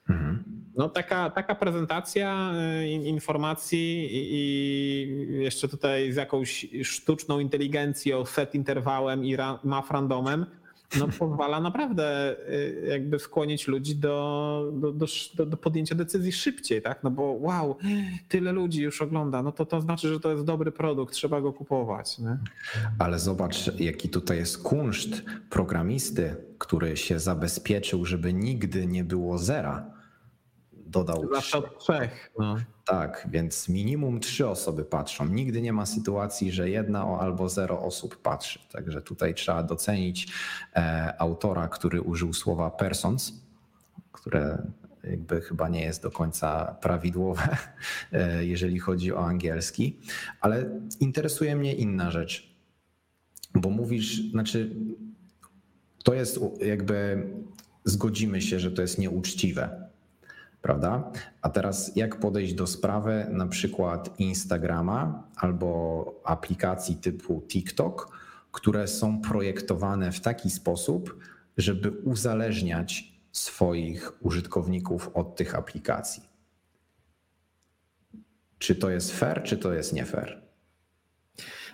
A: mhm. No taka, taka prezentacja y, informacji i jeszcze tutaj z jakąś sztuczną inteligencją, set interwałem i map randomem, no pozwala naprawdę y, jakby skłonić ludzi do, do, do, do, podjęcia decyzji szybciej, tak? No bo wow, tyle ludzi już ogląda, no to to znaczy, że to jest dobry produkt, trzeba go kupować. Nie?
B: Ale zobacz, jaki tutaj jest kunszt programisty, który się zabezpieczył, żeby nigdy nie było zera dodał.
A: Zawsze od trzech. No.
B: Tak, więc minimum trzy osoby patrzą. Nigdy nie ma sytuacji, że jedna albo zero osób patrzy. Także tutaj trzeba docenić e, autora, który użył słowa persons, które jakby chyba nie jest do końca prawidłowe, e, jeżeli chodzi o angielski. Ale interesuje mnie inna rzecz, bo mówisz, znaczy, to jest jakby zgodzimy się, że to jest nieuczciwe prawda? A teraz jak podejść do sprawy na przykład Instagrama albo aplikacji typu TikTok, które są projektowane w taki sposób, żeby uzależniać swoich użytkowników od tych aplikacji. Czy to jest fair, czy to jest nie fair?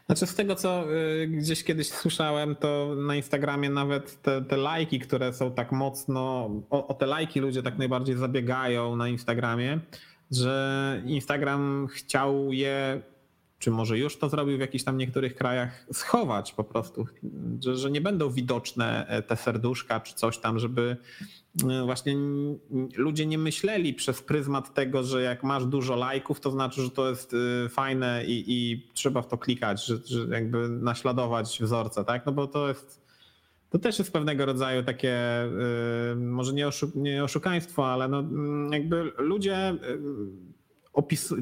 A: Znaczy z tego, co y, gdzieś kiedyś słyszałem, to na Instagramie nawet te, te lajki, które są tak mocno, o, o te lajki ludzie tak najbardziej zabiegają na Instagramie, że Instagram chciał je czy może już to zrobił w jakichś tam niektórych krajach, schować po prostu, że, że nie będą widoczne e, te serduszka czy coś tam, żeby e, właśnie ludzie nie myśleli przez pryzmat tego, że jak masz dużo lajków, to znaczy, że to jest e, fajne i, i trzeba w to klikać, że, że jakby naśladować wzorce, tak? No bo to jest. To też jest pewnego rodzaju takie, może nie, nie oszukaństwo, ale no jakby ludzie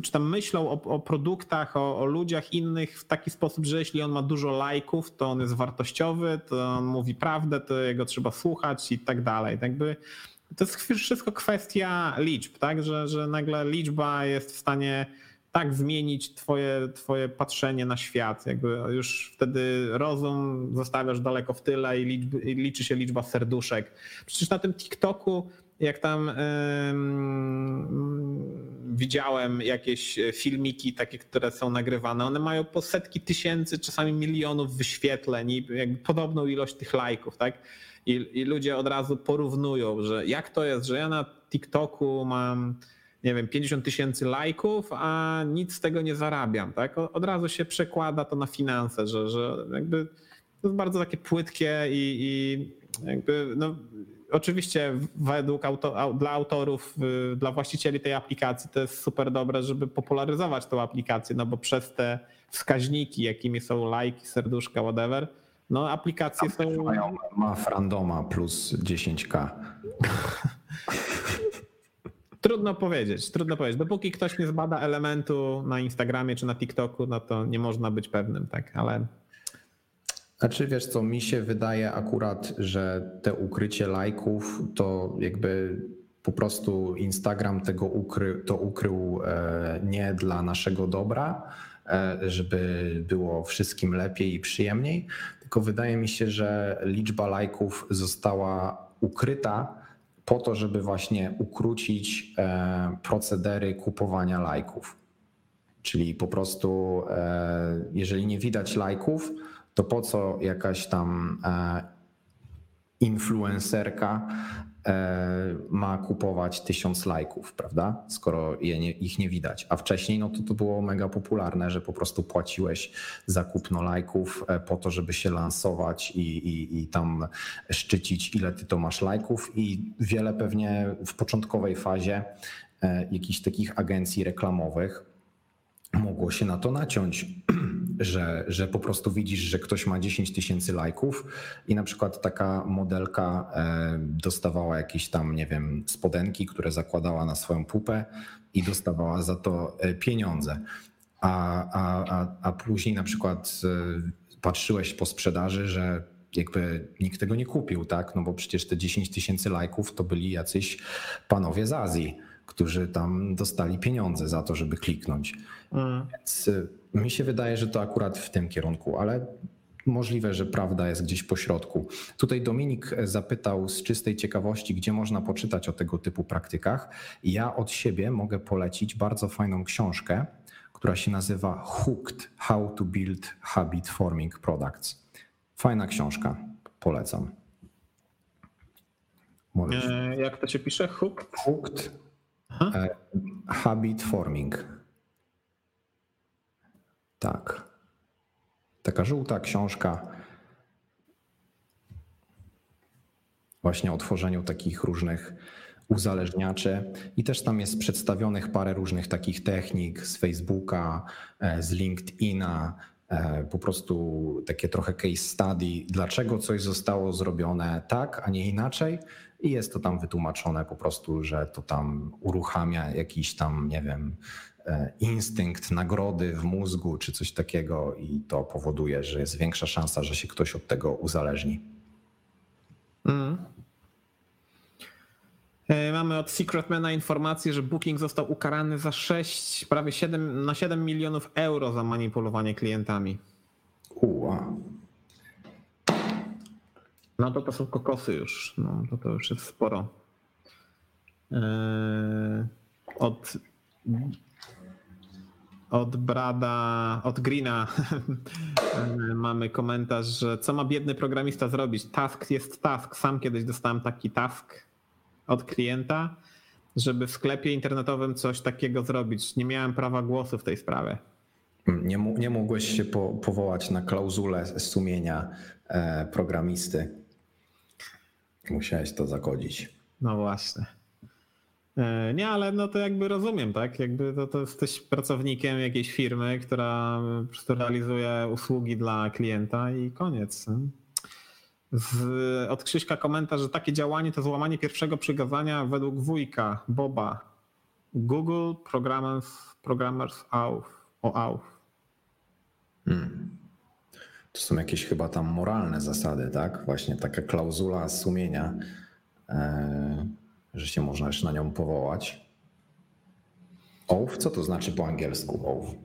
A: czy tam myślą o, o produktach, o, o, ludziach innych w taki sposób, że jeśli on ma dużo lajków, to on jest wartościowy, to on mówi prawdę, to jego trzeba słuchać i tak dalej. Tak jakby to jest wszystko kwestia liczb, tak? Że, że nagle liczba jest w stanie tak zmienić twoje, twoje patrzenie na świat. Jakby już wtedy rozum zostawiasz daleko w tyle i, liczby, i liczy się liczba serduszek. Przecież na tym TikToku jak tam widziałem jakieś filmiki takie, które są nagrywane, one mają po setki tysięcy, czasami milionów wyświetleń i podobną ilość tych lajków, tak? I, I ludzie od razu porównują, że jak to jest, że ja na TikToku mam nie wiem, 50 tysięcy lajków, a nic z tego nie zarabiam, tak? Od razu się przekłada to na finanse, że, że jakby to jest bardzo takie płytkie i, i jakby no, oczywiście według auto, dla autorów, y, dla właścicieli tej aplikacji to jest super dobre, żeby popularyzować tą aplikację, no bo przez te wskaźniki, jakimi są lajki, serduszka, whatever, no aplikacje są...
B: Mają, ma frandoma plus 10k.
A: Trudno powiedzieć, trudno powiedzieć. Dopóki ktoś nie zbada elementu na Instagramie czy na TikToku, no to nie można być pewnym, tak, ale
B: znaczy wiesz co, mi się wydaje akurat, że te ukrycie lajków to jakby po prostu Instagram tego ukry, to ukrył e, nie dla naszego dobra, e, żeby było wszystkim lepiej i przyjemniej, tylko wydaje mi się, że liczba lajków została ukryta po to, żeby właśnie ukrócić e, procedery kupowania lajków. Czyli po prostu, jeżeli nie widać lajków, to po co jakaś tam e, influencerka e, ma kupować tysiąc lajków, prawda? Skoro nie, ich nie widać. A wcześniej no to, to było mega popularne, że po prostu płaciłeś za kupno lajków e, po to, żeby się lansować i, i, i tam szczycić, ile ty to masz lajków. I wiele pewnie w początkowej fazie jakichś takich agencji reklamowych mogło się na to naciąć, że, że po prostu widzisz, że ktoś ma 10 tysięcy lajków i na przykład taka modelka e, dostawała jakieś tam, nie wiem, spodenki, które zakładała na swoją pupę i dostawała za to e, pieniądze. A, a, a, później na przykład e, patrzyłeś po sprzedaży, że jakby nikt tego nie kupił, tak? No bo przecież te 10 tysięcy lajków to byli jacyś panowie z Azji którzy tam dostali pieniądze za to, żeby kliknąć. Mm. Więc mi się wydaje, że to akurat w tym kierunku, ale możliwe, że prawda jest gdzieś po środku. Tutaj Dominik zapytał z czystej ciekawości, gdzie można poczytać o tego typu praktykach. Ja od siebie mogę polecić bardzo fajną książkę, która się nazywa Hooked: How to Build Habit Forming Products. Fajna książka, polecam.
A: Możesz. E, jak to się pisze? Hooked?
B: Hooked E, habit forming. Tak. Taka żółta książka. Właśnie o tworzeniu takich różnych uzależniaczy i też tam jest przedstawionych parę różnych takich technik z Facebooka, e, z LinkedIna, e, po prostu takie trochę case study, dlaczego coś zostało zrobione tak, a nie inaczej i jest to tam wytłumaczone po prostu, że to tam uruchamia jakiś tam, nie wiem, instynkt nagrody w mózgu czy coś takiego i to powoduje, że jest większa szansa, że się ktoś od tego uzależni. Mm.
A: E, mamy od Secretmana informację, że Booking został ukarany za 6, prawie 7, na 7 milionów euro za manipulowanie klientami.
B: Uła.
A: No to to są kokosy już. No, to, to już jest sporo. Yy, od, od Brada, od Greena mamy komentarz, że co ma biedny programista zrobić? Task jest task. Sam kiedyś dostałem taki task od klienta, żeby w sklepie internetowym coś takiego zrobić. Nie miałem prawa głosu w tej sprawie.
B: Nie, nie mogłeś się po, powołać na klauzulę sumienia e, programisty. Musiałeś to zakodzić.
A: No właśnie. E, nie, ale no to jakby rozumiem, tak? Jakby to, to jesteś pracownikiem jakiejś firmy, która realizuje usługi dla klienta i koniec. Z, od Krzyśka komentarz, że takie działanie to złamanie pierwszego przykazania według wujka Boba. Google Programmers, programmers auf, o auf. Hmm.
B: To są jakieś chyba tam moralne zasady, tak? Właśnie taka klauzula sumienia, e, że się można już na nią powołać. Oath? Co to znaczy po angielsku oath?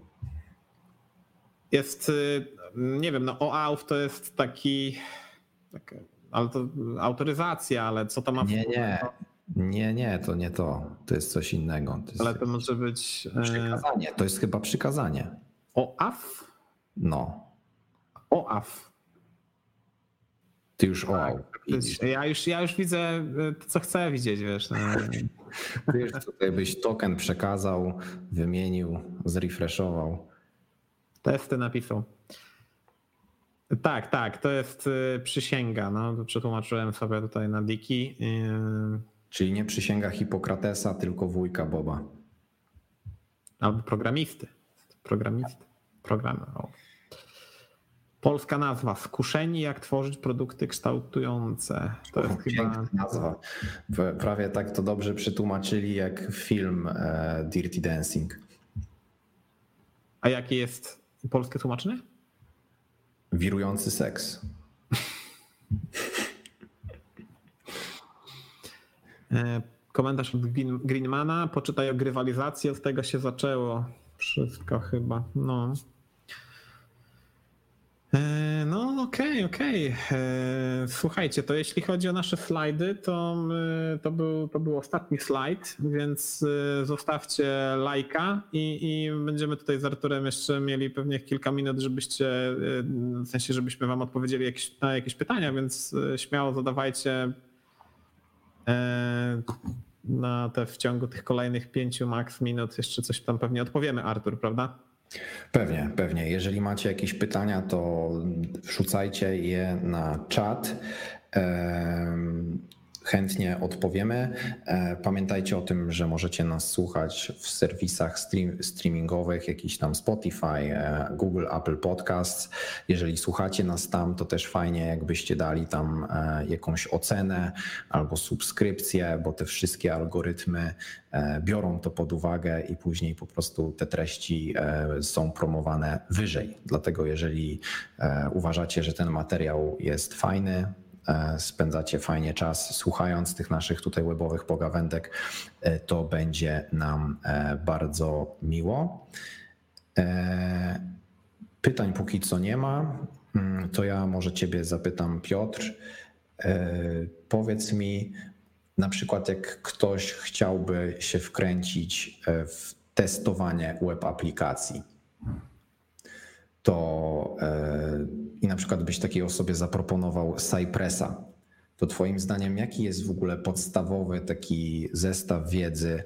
A: Jest, y, nie wiem, no OAuth to jest taki, taka, ale to autoryzacja, ale co to ma...
B: Nie, nie, nie, nie, to nie to. To jest coś innego.
A: To ale to może być...
B: E, przykazanie, to jest chyba przykazanie.
A: OAF?
B: No.
A: OAF.
B: Ty już OAU.
A: Ja już, ja już widzę e, to, co chcę widzieć, wiesz. No.
B: Ty już tutaj byś token przekazał, wymienił, zrefreshował.
A: Testy napisał. Tak, tak, to jest e, przysięga. No, przetłumaczyłem sobie tutaj na diki.
B: E, Czyli nie przysięga Hipokratesa, tylko wujka Boba.
A: Albo programisty. Programisty. Programer. Polska nazwa. Skuszeni jak tworzyć produkty kształtujące. To jest chyba
B: nazwa. Prawie tak to dobrze przetłumaczyli jak film e, Dirty Dancing.
A: A jakie jest polskie tłumaczenie?
B: Wirujący seks.
A: E, komentarz od Greenmana. Poczytaj o grywalizacji. Od tego się zaczęło wszystko chyba. No. E, no okej, okay, okej. Okay. E, słuchajcie, to jeśli chodzi o nasze slajdy, to, e, to, był, to był ostatni slajd, więc zostawcie lajka i, i będziemy tutaj z Arturem jeszcze mieli pewnie kilka minut, żebyście, w sensie żebyśmy wam odpowiedzieli jakieś, na jakieś pytania, więc śmiało zadawajcie na te w ciągu tych kolejnych pięciu max minut jeszcze coś tam pewnie odpowiemy, Artur, prawda?
B: Pewnie, pewnie. Jeżeli macie jakieś pytania, to wrzucajcie je na czat. Chętnie odpowiemy. E, pamiętajcie o tym, że możecie nas słuchać w serwisach stream, streamingowych, jakiś tam Spotify, e, Google, Apple Podcasts. Jeżeli słuchacie nas tam, to też fajnie, jakbyście dali tam e, jakąś ocenę albo subskrypcję, bo te wszystkie algorytmy biorą to pod uwagę i później po prostu te treści są promowane wyżej. Dlatego jeżeli uważacie, że ten materiał jest fajny, spędzacie fajnie czas słuchając tych naszych tutaj webowych pogawędek, e, to będzie nam e, bardzo miło. Pytań póki co nie ma, mm, to ja może Ciebie zapytam, Piotr. Powiedz mi, na przykład, jak ktoś chciałby się wkręcić w testowanie web aplikacji to e, i na przykład byś takiej osobie zaproponował Cypressa, to Twoim zdaniem jaki jest w ogóle podstawowy taki zestaw wiedzy,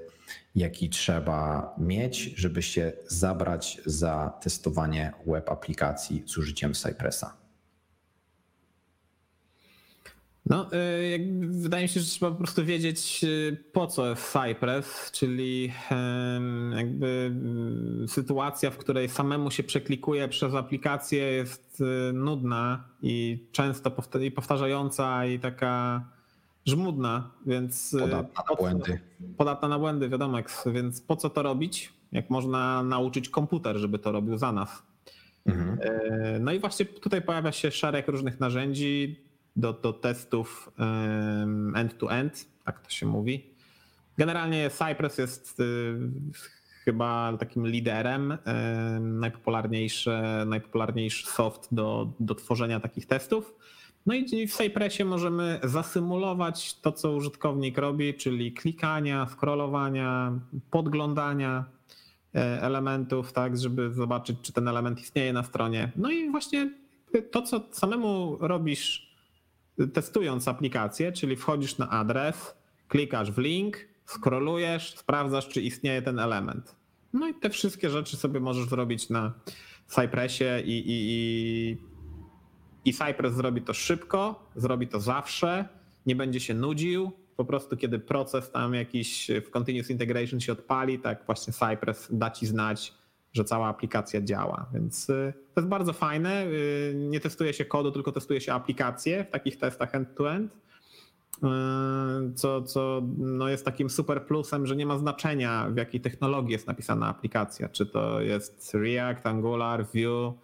B: jaki trzeba mieć, żeby się zabrać za testowanie web aplikacji z użyciem Cypressa?
A: No, y, wydaje mi się, że trzeba po prostu wiedzieć, y, po co jest Cypress, czyli jakby y, sytuacja, w której samemu się przeklikuje przez aplikację jest nudna i często powtarzająca i taka żmudna, więc.
B: Podatna na błędy.
A: Podatna na błędy, wiadomo, więc po co to robić, jak można nauczyć komputer, żeby to robił za nas. Mhm. No i właśnie tutaj pojawia się szereg różnych narzędzi do, do testów end-to-end, tak to się mówi. Generalnie Cypress jest y, chyba takim liderem, najpopularniejszy, najpopularniejszy soft do, do tworzenia takich testów. No i w Cypressie możemy zasymulować to, co użytkownik robi, czyli klikania, scrollowania, podglądania e, elementów, tak, żeby zobaczyć, czy ten element istnieje na stronie. No i właśnie to, co samemu robisz testując aplikację, czyli wchodzisz na adres, klikasz w link, scrollujesz, sprawdzasz, czy istnieje ten element. No i te wszystkie rzeczy sobie możesz zrobić na Cypressie i, i, i, i Cypress zrobi to szybko, zrobi to zawsze, nie będzie się nudził. Po prostu kiedy proces tam jakiś w Continuous Integration się odpali, tak właśnie Cypress da ci znać, że cała aplikacja działa. Więc y, to jest bardzo fajne. Y, nie testuje się kodu, tylko testuje się aplikacje w takich testach end-to-end. Y, co, co no jest takim super plusem, że nie ma znaczenia, w jakiej technologii jest napisana aplikacja. Czy to jest React, Angular, Vue,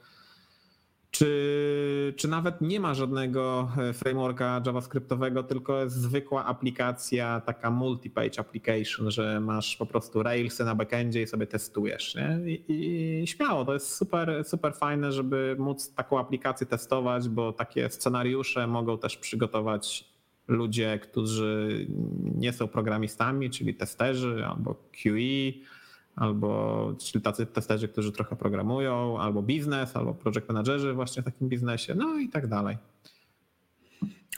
A: czy, czy nawet nie ma żadnego e, frameworka JavaScriptowego, tylko jest zwykła aplikacja, taka multi-page application, że masz po prostu Railsy na backendzie i sobie testujesz. Nie? I, I, śmiało, to jest super, super fajne, żeby móc taką aplikację testować, bo takie scenariusze mogą też przygotować ludzie, którzy nie są programistami, czyli testerzy albo QE albo czyli tacy testerzy, którzy trochę programują, albo biznes, albo project managerzy właśnie w takim biznesie, no i tak dalej.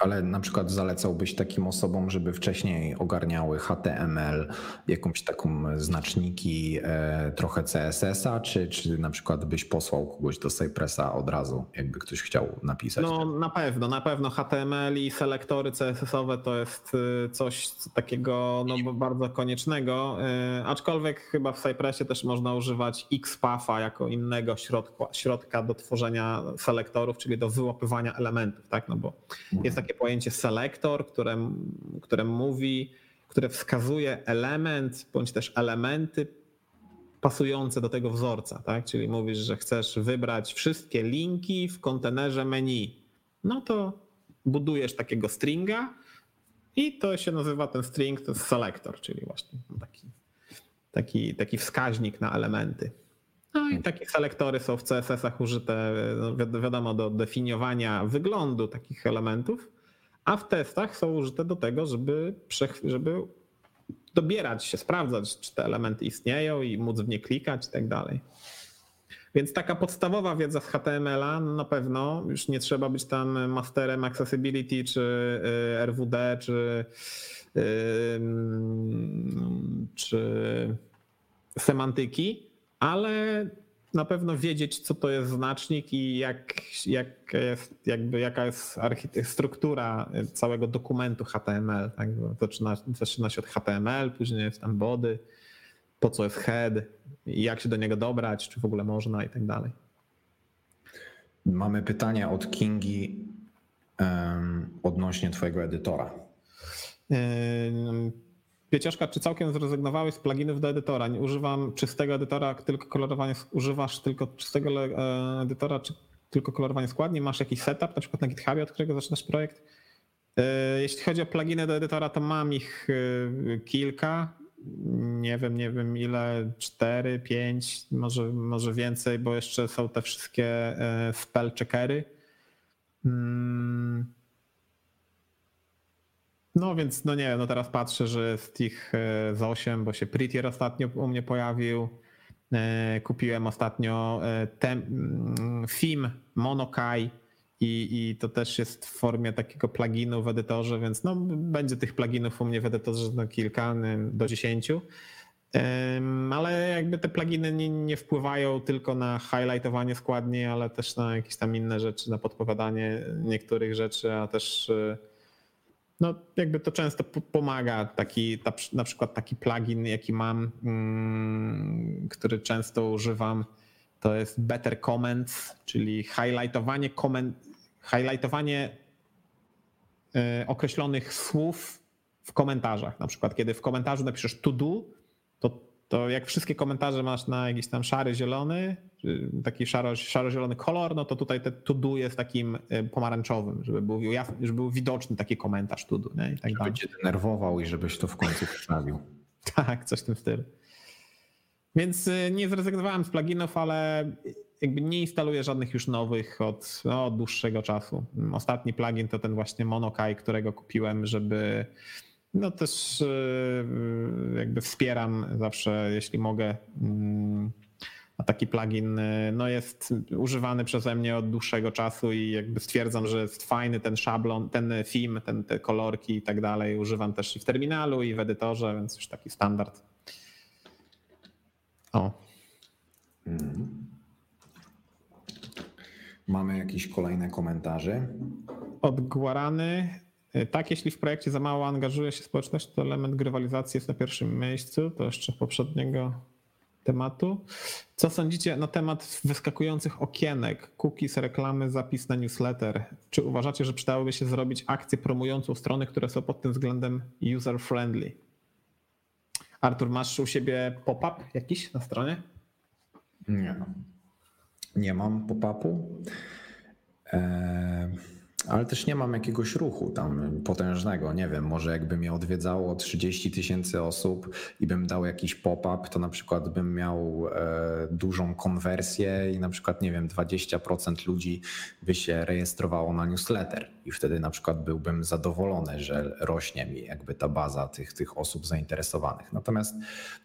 B: Ale na przykład zalecałbyś takim osobom, żeby wcześniej ogarniały HTML, jakąś taką znaczniki, e, trochę CSS-a, czy, czy na przykład byś posłał kogoś do Cypressa od razu, jakby ktoś chciał napisać?
A: No na pewno, na pewno HTML i selektory CSS-owe to jest y, coś takiego no, bardzo koniecznego, y, aczkolwiek chyba w Cypressie też można używać XPath'a jako innego środka, środka do tworzenia selektorów, czyli do wyłapywania elementów, tak? No bo jest takie pojęcie selektor, które, które mówi, które wskazuje element bądź też elementy pasujące do tego wzorca, tak? Czyli mówisz, że chcesz wybrać wszystkie linki w kontenerze menu. No to budujesz takiego stringa i to się nazywa ten string, to jest selektor, czyli właśnie taki, taki, taki wskaźnik na elementy. No i takie selektory są w CSS-ach użyte, no wiadomo, do definiowania wyglądu takich elementów, a w testach są użyte do tego, żeby, żeby dobierać się, sprawdzać, czy te elementy istnieją i móc w nie klikać i tak dalej. Więc taka podstawowa wiedza z HTML-a na pewno już nie trzeba być tam masterem accessibility, czy y, RWD, czy, czy semantyki, ale na pewno wiedzieć, co to jest znacznik i jak, jak jest, jakby, jaka jest struktura całego dokumentu HTML. Tak? Zaczyna, zaczyna się od HTML, później jest tam body, po co jest head, jak się do niego dobrać, czy w ogóle można i tak dalej.
B: Mamy pytanie od Kingi um, odnośnie Twojego edytora.
A: Pieciaszka, czy całkiem zrezygnowałeś z pluginów do edytora? Nie używam czystego edytora, tylko kolorowanie, używasz tylko czystego e, edytora, czy tylko kolorowanie składni? Masz jakiś setup, na przykład na GitHubie, od którego zaczynasz projekt? E, jeśli chodzi o pluginy do edytora, to mam ich e, kilka. Nie wiem, nie wiem ile, cztery, pięć, może, może więcej, bo jeszcze są te wszystkie spell checkery. Hmm. No więc, no nie wiem, no teraz patrzę, że ich e, z 8, bo się Prettier ostatnio u mnie pojawił. E, kupiłem ostatnio e, tem, mm, theme Monokai i, i to też jest w formie takiego pluginu w edytorze, więc no będzie tych pluginów u mnie w edytorze no kilka, do 10. Ale jakby te pluginy nie, nie, wpływają tylko na highlightowanie składni, ale też na jakieś tam inne rzeczy, na podpowiadanie niektórych rzeczy, a też no jakby to często pomaga. Taki, na przykład taki plugin, jaki mam, mm, który często używam, to jest Better Comments, czyli highlightowanie, comment, highlightowanie e, określonych słów w komentarzach. Na przykład, kiedy w komentarzu napiszesz to do, to, to jak wszystkie komentarze masz na jakiś tam szary, zielony, taki szaro, szaro-zielony kolor, no to tutaj te to jest takim e, pomarańczowym, żeby był, jasny, żeby był widoczny taki komentarz to do. Nie? I
B: tak żeby cię denerwował i żebyś to w końcu wstawił.
A: tak, coś w tym stylu. Więc e, nie zrezygnowałem z pluginów, ale jakby nie instaluję żadnych już nowych od, no, od dłuższego czasu. Ostatni plugin to ten właśnie Monokai, którego kupiłem, żeby no też jakby wspieram zawsze, jeśli mogę, mm, a taki plugin y, no, jest używany przeze mnie od dłuższego czasu i jakby stwierdzam, że jest fajny ten szablon, ten theme, ten, te kolorki i tak dalej. Używam też i w terminalu, i w edytorze, więc już taki standard. O. Mhm.
B: Mamy jakieś kolejne komentarze?
A: Od Guarany. Y, tak, jeśli w projekcie za mało angażuje się społeczność, to element grywalizacji jest na pierwszym miejscu. To jeszcze poprzedniego tematu. Co sądzicie na temat wyskakujących okienek, cookies, reklamy, zapis na newsletter? Czy uważacie, że przydałoby się zrobić akcję promującą strony, które są pod tym względem user-friendly? Artur, masz u siebie pop-up jakiś na stronie?
B: Nie. Nie mam pop-upu. Eee ale też nie mam jakiegoś ruchu tam potężnego. Nie wiem, może jakby mnie odwiedzało 30 tysięcy osób i bym dał jakiś pop-up, to na przykład bym miał e, dużą konwersję i na przykład, nie wiem, 20% ludzi by się rejestrowało na newsletter i wtedy na przykład byłbym zadowolony, że rośnie mi jakby ta baza tych, tych osób zainteresowanych. Natomiast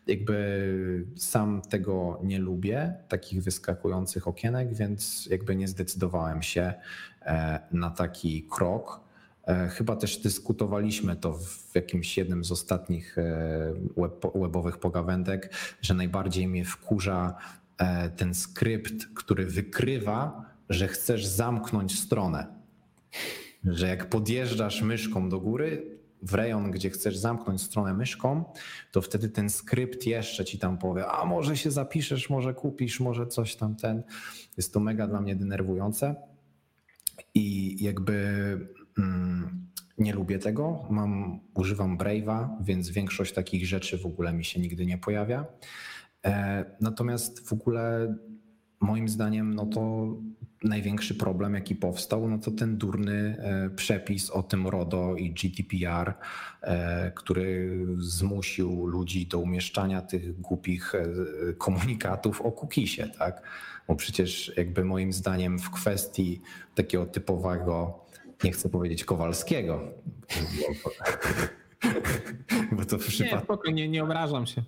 B: jakby sam tego nie lubię, takich wyskakujących okienek, więc jakby nie zdecydowałem się na taki krok. E, chyba też dyskutowaliśmy to w jakimś jednym z ostatnich e, web, webowych pogawędek, że najbardziej mnie wkurza ten skrypt, który wykrywa, że chcesz zamknąć stronę. Że jak podjeżdżasz myszką do góry, w rejon, gdzie chcesz zamknąć stronę myszką, to wtedy ten skrypt jeszcze ci tam powie, a może się zapiszesz, może kupisz, może coś tam ten. Jest to mega dla mnie denerwujące. I jakby mm, nie lubię tego. Mam, używam Brave'a, więc większość takich rzeczy w ogóle mi się nigdy nie pojawia. E, natomiast w ogóle moim zdaniem, no to największy problem, jaki powstał, no to ten durny e, przepis o tym RODO i GDPR, e, który zmusił ludzi do umieszczania tych głupich komunikatów o cookisie, tak? Bo przecież jakby moim zdaniem w kwestii takiego typowego, nie chcę powiedzieć Kowalskiego,
A: bo to w przypadku... Nie, nie, nie obrażam się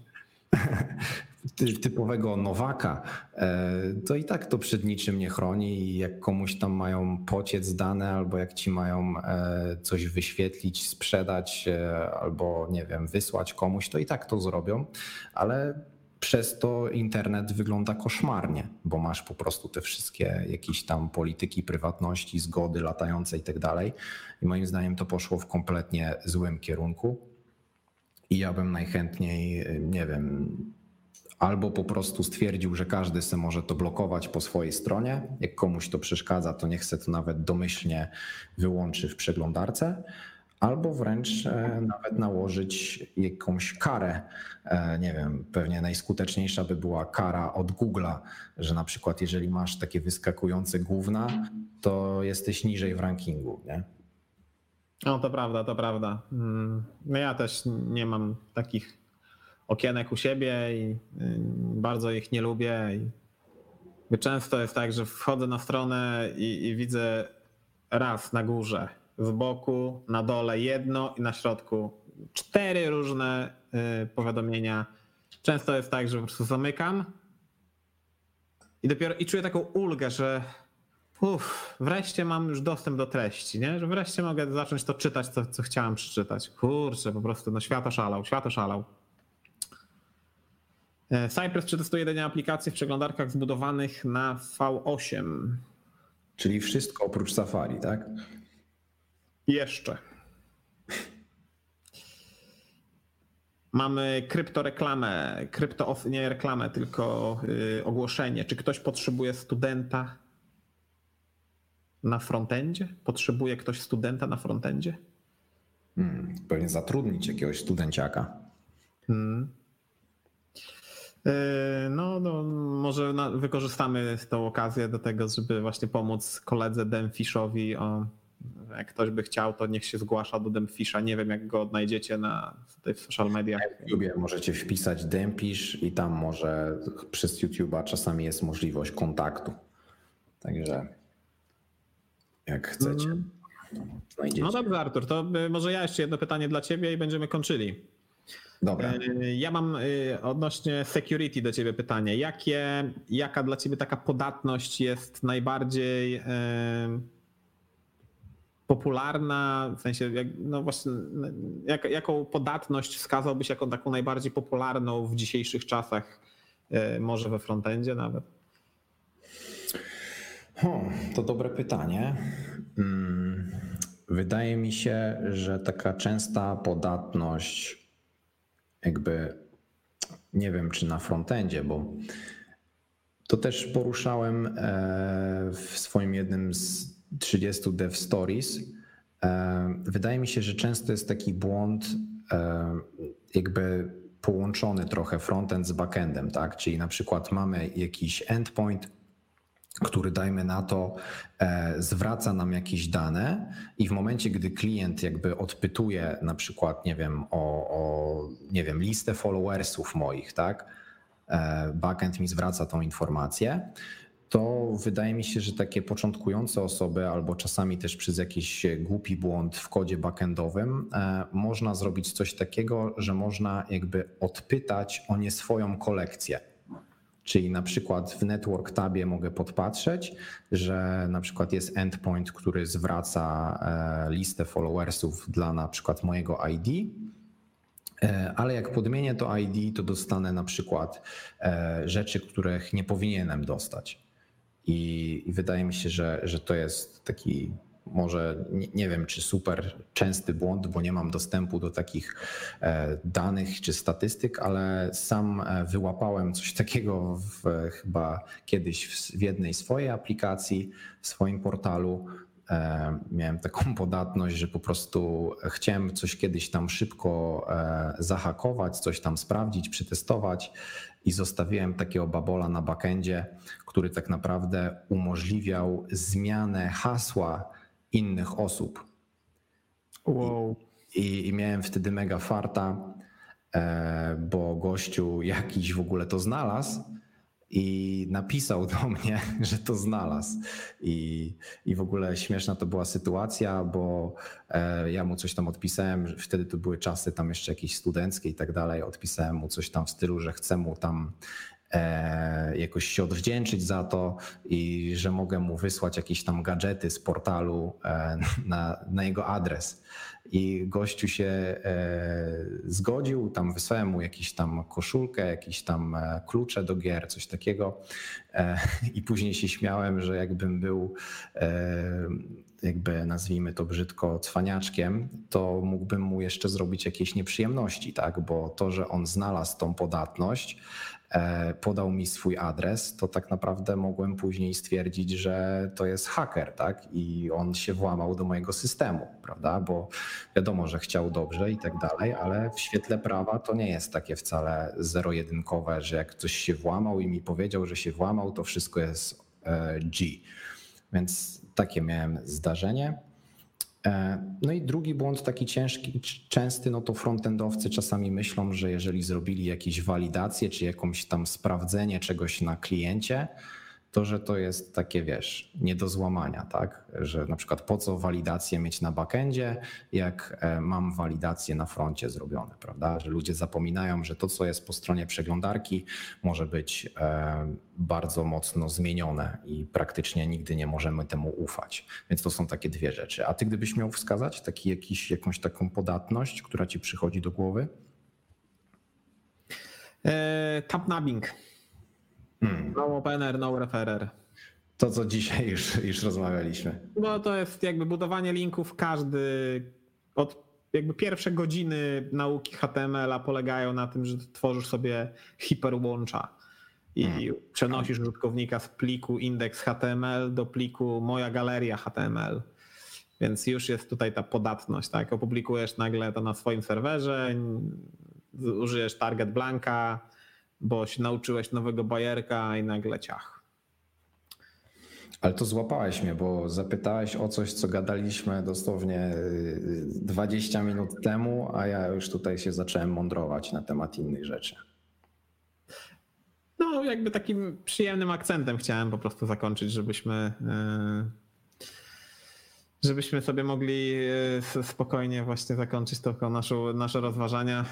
B: typowego Nowaka, e, to i tak to przed niczym nie chroni i jak komuś tam mają pociec dane albo jak ci mają e, coś wyświetlić, sprzedać e, albo nie wiem, wysłać komuś, to i tak to zrobią, ale przez to internet wygląda koszmarnie, bo masz po prostu te wszystkie jakieś tam polityki prywatności, zgody latające i tak dalej. I moim zdaniem to poszło w kompletnie złym kierunku. I ja bym najchętniej, nie wiem, albo po prostu stwierdził, że każdy se może to blokować po swojej stronie. Jak komuś to przeszkadza, to niech se to nawet domyślnie wyłączy w przeglądarce, albo wręcz e, nawet nałożyć jakąś karę. E, nie wiem, pewnie najskuteczniejsza by była kara od Google'a, że na przykład jeżeli masz takie wyskakujące główna, to jesteś niżej w rankingu, nie?
A: No to prawda, to prawda. Mm, no ja też nie mam takich okienek u siebie i y, bardzo ich nie lubię. I często jest tak, że wchodzę na stronę i, i widzę raz na górze, z boku, na dole jedno i na środku cztery różne y, powiadomienia. Często jest tak, że po prostu zamykam i dopiero i czuję taką ulgę, że uff, wreszcie mam już dostęp do treści, nie? że wreszcie mogę zacząć to czytać, co, co chciałem przeczytać. Kurczę, po prostu no świat oszalał, świat oszalał. E, Cypress przetestuje jedynie aplikacje w przeglądarkach zbudowanych na V8.
B: Czyli wszystko oprócz Safari, tak?
A: Jeszcze. Mamy kryptoreklamę, krypto, nie reklamę, tylko y, ogłoszenie. Czy ktoś potrzebuje studenta na frontendzie? Potrzebuje ktoś studenta na frontendzie?
B: Hmm, pewnie zatrudnić jakiegoś studenciaka. Hmm.
A: E, no, no może na, wykorzystamy tę okazję do tego, żeby właśnie pomóc koledze Demfishowi. O, jak ktoś by chciał, to niech się zgłasza do Demfisha. Nie wiem, jak go odnajdziecie na w social mediach.
B: Na YouTubie możecie wpisać Demfish i tam może przez YouTube'a czasami jest możliwość kontaktu. Także jak chcecie. Mm.
A: No dobrze, Artur, to może ja jeszcze jedno pytanie dla ciebie i będziemy kończyli.
B: Dobra.
A: E, ja mam e, odnośnie security do ciebie pytanie. Jakie, jaka dla ciebie taka podatność jest najbardziej popularna, w sensie, no właśnie, jak, jaką podatność wskazałbyś jako taką najbardziej popularną w dzisiejszych czasach, może we frontendzie nawet?
B: O, to dobre pytanie. Hmm, wydaje mi się, że taka częsta podatność jakby nie wiem, czy na frontendzie, bo to też poruszałem e, w swoim jednym z 30 dev stories. E, wydaje mi się, że często jest taki błąd, e, jakby połączony trochę frontend z backendem, tak? Czyli na przykład mamy jakiś endpoint, który dajmy na to e, zwraca nam jakieś dane i w momencie, gdy klient jakby odpytuje na przykład, nie wiem, o, o nie wiem, listę followersów moich, tak, e, backend mi zwraca tą informację, to wydaje mi się, że takie początkujące osoby, albo czasami też przez jakiś głupi błąd w kodzie backendowym, e, można zrobić coś takiego, że można jakby odpytać o nie swoją kolekcję. Czyli na przykład w Network Tabie mogę podpatrzeć, że na przykład jest endpoint, który zwraca e, listę followersów dla na przykład mojego ID, e, ale jak podmienię to ID, to dostanę na przykład e, rzeczy, których nie powinienem dostać. I, i wydaje mi się, że, że to jest taki może nie, nie, wiem, czy super częsty błąd, bo nie mam dostępu do takich e, danych czy statystyk, ale sam e, wyłapałem coś takiego w, chyba kiedyś w, w jednej swojej aplikacji, w swoim portalu. E, miałem taką podatność, że po prostu chciałem coś kiedyś tam szybko zahakować, coś tam sprawdzić, przetestować i zostawiłem takiego babola na backendzie, który tak naprawdę umożliwiał zmianę hasła innych osób.
A: Wow.
B: I, I, miałem wtedy mega farta, e, bo gościu jakiś w ogóle to znalazł i napisał do mnie, że to znalazł. I, I w ogóle śmieszna to była sytuacja, bo e, ja mu coś tam odpisałem, wtedy to były czasy tam jeszcze jakieś studenckie i tak dalej. Odpisałem mu coś tam w stylu, że chcę mu tam jakoś się odwdzięczyć za to i że mogę mu wysłać jakieś tam gadżety z portalu e, na, na jego adres. I gościu się e, zgodził, tam wysłałem mu jakieś tam koszulkę, jakieś tam klucze do gier, coś takiego i później się śmiałem, że jakbym był jakby nazwijmy to brzydko cwaniaczkiem, to mógłbym mu jeszcze zrobić jakieś nieprzyjemności, tak? Bo to, że on znalazł tą podatność, e, podał mi swój adres, to tak naprawdę mogłem później stwierdzić, że to jest haker, tak? I on się włamał do mojego systemu, prawda? Bo wiadomo, że chciał dobrze i tak dalej, ale w świetle prawa to nie jest takie wcale zero-jedynkowe, że jak ktoś się włamał i mi powiedział, że się włamał, to wszystko jest e, G. Więc takie miałem zdarzenie. E, no i drugi błąd, taki ciężki, częsty, no to frontendowcy czasami myślą, że jeżeli zrobili jakieś walidacje czy jakąś tam sprawdzenie czegoś na kliencie, to, że to jest takie, wiesz, nie do złamania, tak? Że na przykład po co walidację mieć na backendzie, jak e, mam walidację na froncie zrobione, prawda? Że ludzie zapominają, że to, co jest po stronie przeglądarki, może być e, bardzo mocno zmienione i praktycznie nigdy nie możemy temu ufać. Więc to są takie dwie rzeczy. A ty gdybyś miał wskazać taki jakiś, jakąś taką podatność, która ci przychodzi do głowy?
A: Eee, tap nabbing. Hmm. No opener, no referer.
B: To, co dzisiaj już, już rozmawialiśmy.
A: No to jest jakby budowanie linków. Każdy od jakby pierwsze godziny nauki HTML-a polegają na tym, że tworzysz sobie hiperłącza i hmm. przenosisz użytkownika z pliku indeks HTML do pliku moja galeria HTML. Więc już jest tutaj ta podatność, tak? Opublikujesz nagle to na swoim serwerze, użyjesz target blanka, bo się nauczyłeś nowego bajerka i nagle ciach.
B: Ale to złapałeś mnie, bo zapytałeś o coś, co gadaliśmy dosłownie 20 y, minut temu, a ja już tutaj się zacząłem mądrować na temat innych rzeczy.
A: No, jakby takim przyjemnym akcentem chciałem po prostu zakończyć, żebyśmy y, żebyśmy sobie mogli e, spokojnie właśnie zakończyć to naszą, nasze rozważania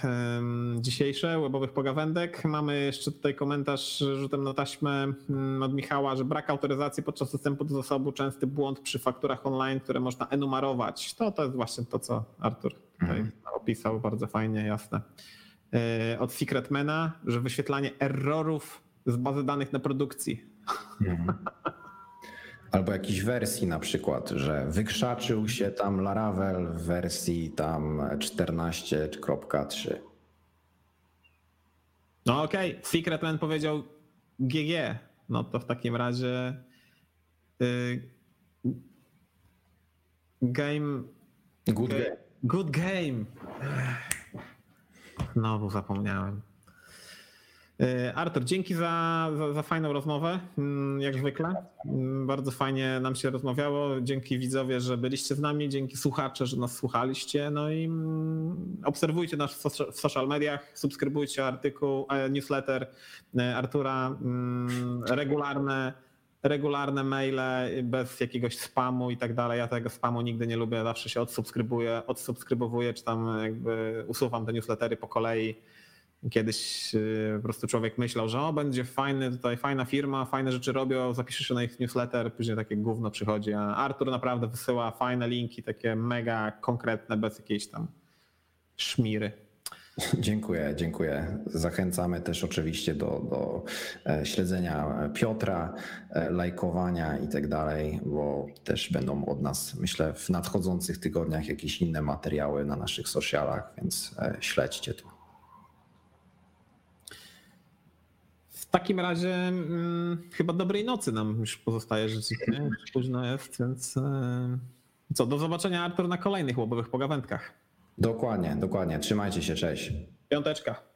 A: dzisiejsze webowych pogawędek. Mamy jeszcze tutaj komentarz rzutem na taśmę mm, od Michała, że brak autoryzacji podczas dostępu do zasobu, częsty błąd przy fakturach online, które można enumerować. To, to jest właśnie to, co Artur tutaj mhm. opisał bardzo fajnie, jasne. E, od Secretmana, że wyświetlanie errorów z bazy danych na produkcji. Mhm.
B: Albo jakiejś wersji na przykład, że wykrzaczył się tam Laravel w wersji tam 14.3.
A: No okej, okay. Secretman powiedział GG. No to w takim razie y, game...
B: Good game.
A: Good game. Znowu zapomniałem. E, Artur, dzięki za, za, za, fajną rozmowę, mm, jak zwykle. Mm, bardzo fajnie nam się rozmawiało. Dzięki widzowie, że byliście z nami, dzięki słuchacze, że nas słuchaliście. No i mm, obserwujcie nas w social mediach, subskrybujcie artykuł, e, newsletter e, Artura, regularne regularne maile bez jakiegoś spamu i tak dalej. Ja tego spamu nigdy nie lubię, zawsze się odsubskrybuję, odsubskrybowuję, czy tam jakby usuwam te newslettery po kolei Kiedyś y, po prostu człowiek myślał, że o, będzie fajny, tutaj fajna firma, fajne rzeczy robią, zapiszesz się na ich newsletter, później takie gówno przychodzi, a Artur naprawdę wysyła fajne linki, takie mega konkretne, bez jakiejś tam szmiry.
B: Dziękuję, dziękuję. Zachęcamy też oczywiście do, do e, śledzenia Piotra, e, lajkowania i tak dalej, bo też będą od nas, myślę, w nadchodzących tygodniach jakieś inne materiały na naszych socialach, więc e, śledźcie tu.
A: W takim razie hmm, chyba dobrej nocy nam już pozostaje życzyć. Nie? Późno jest, więc e, co, do zobaczenia Artur na kolejnych łobowych pogawędkach.
B: Dokładnie, dokładnie. Trzymajcie się, cześć.
A: Piąteczka.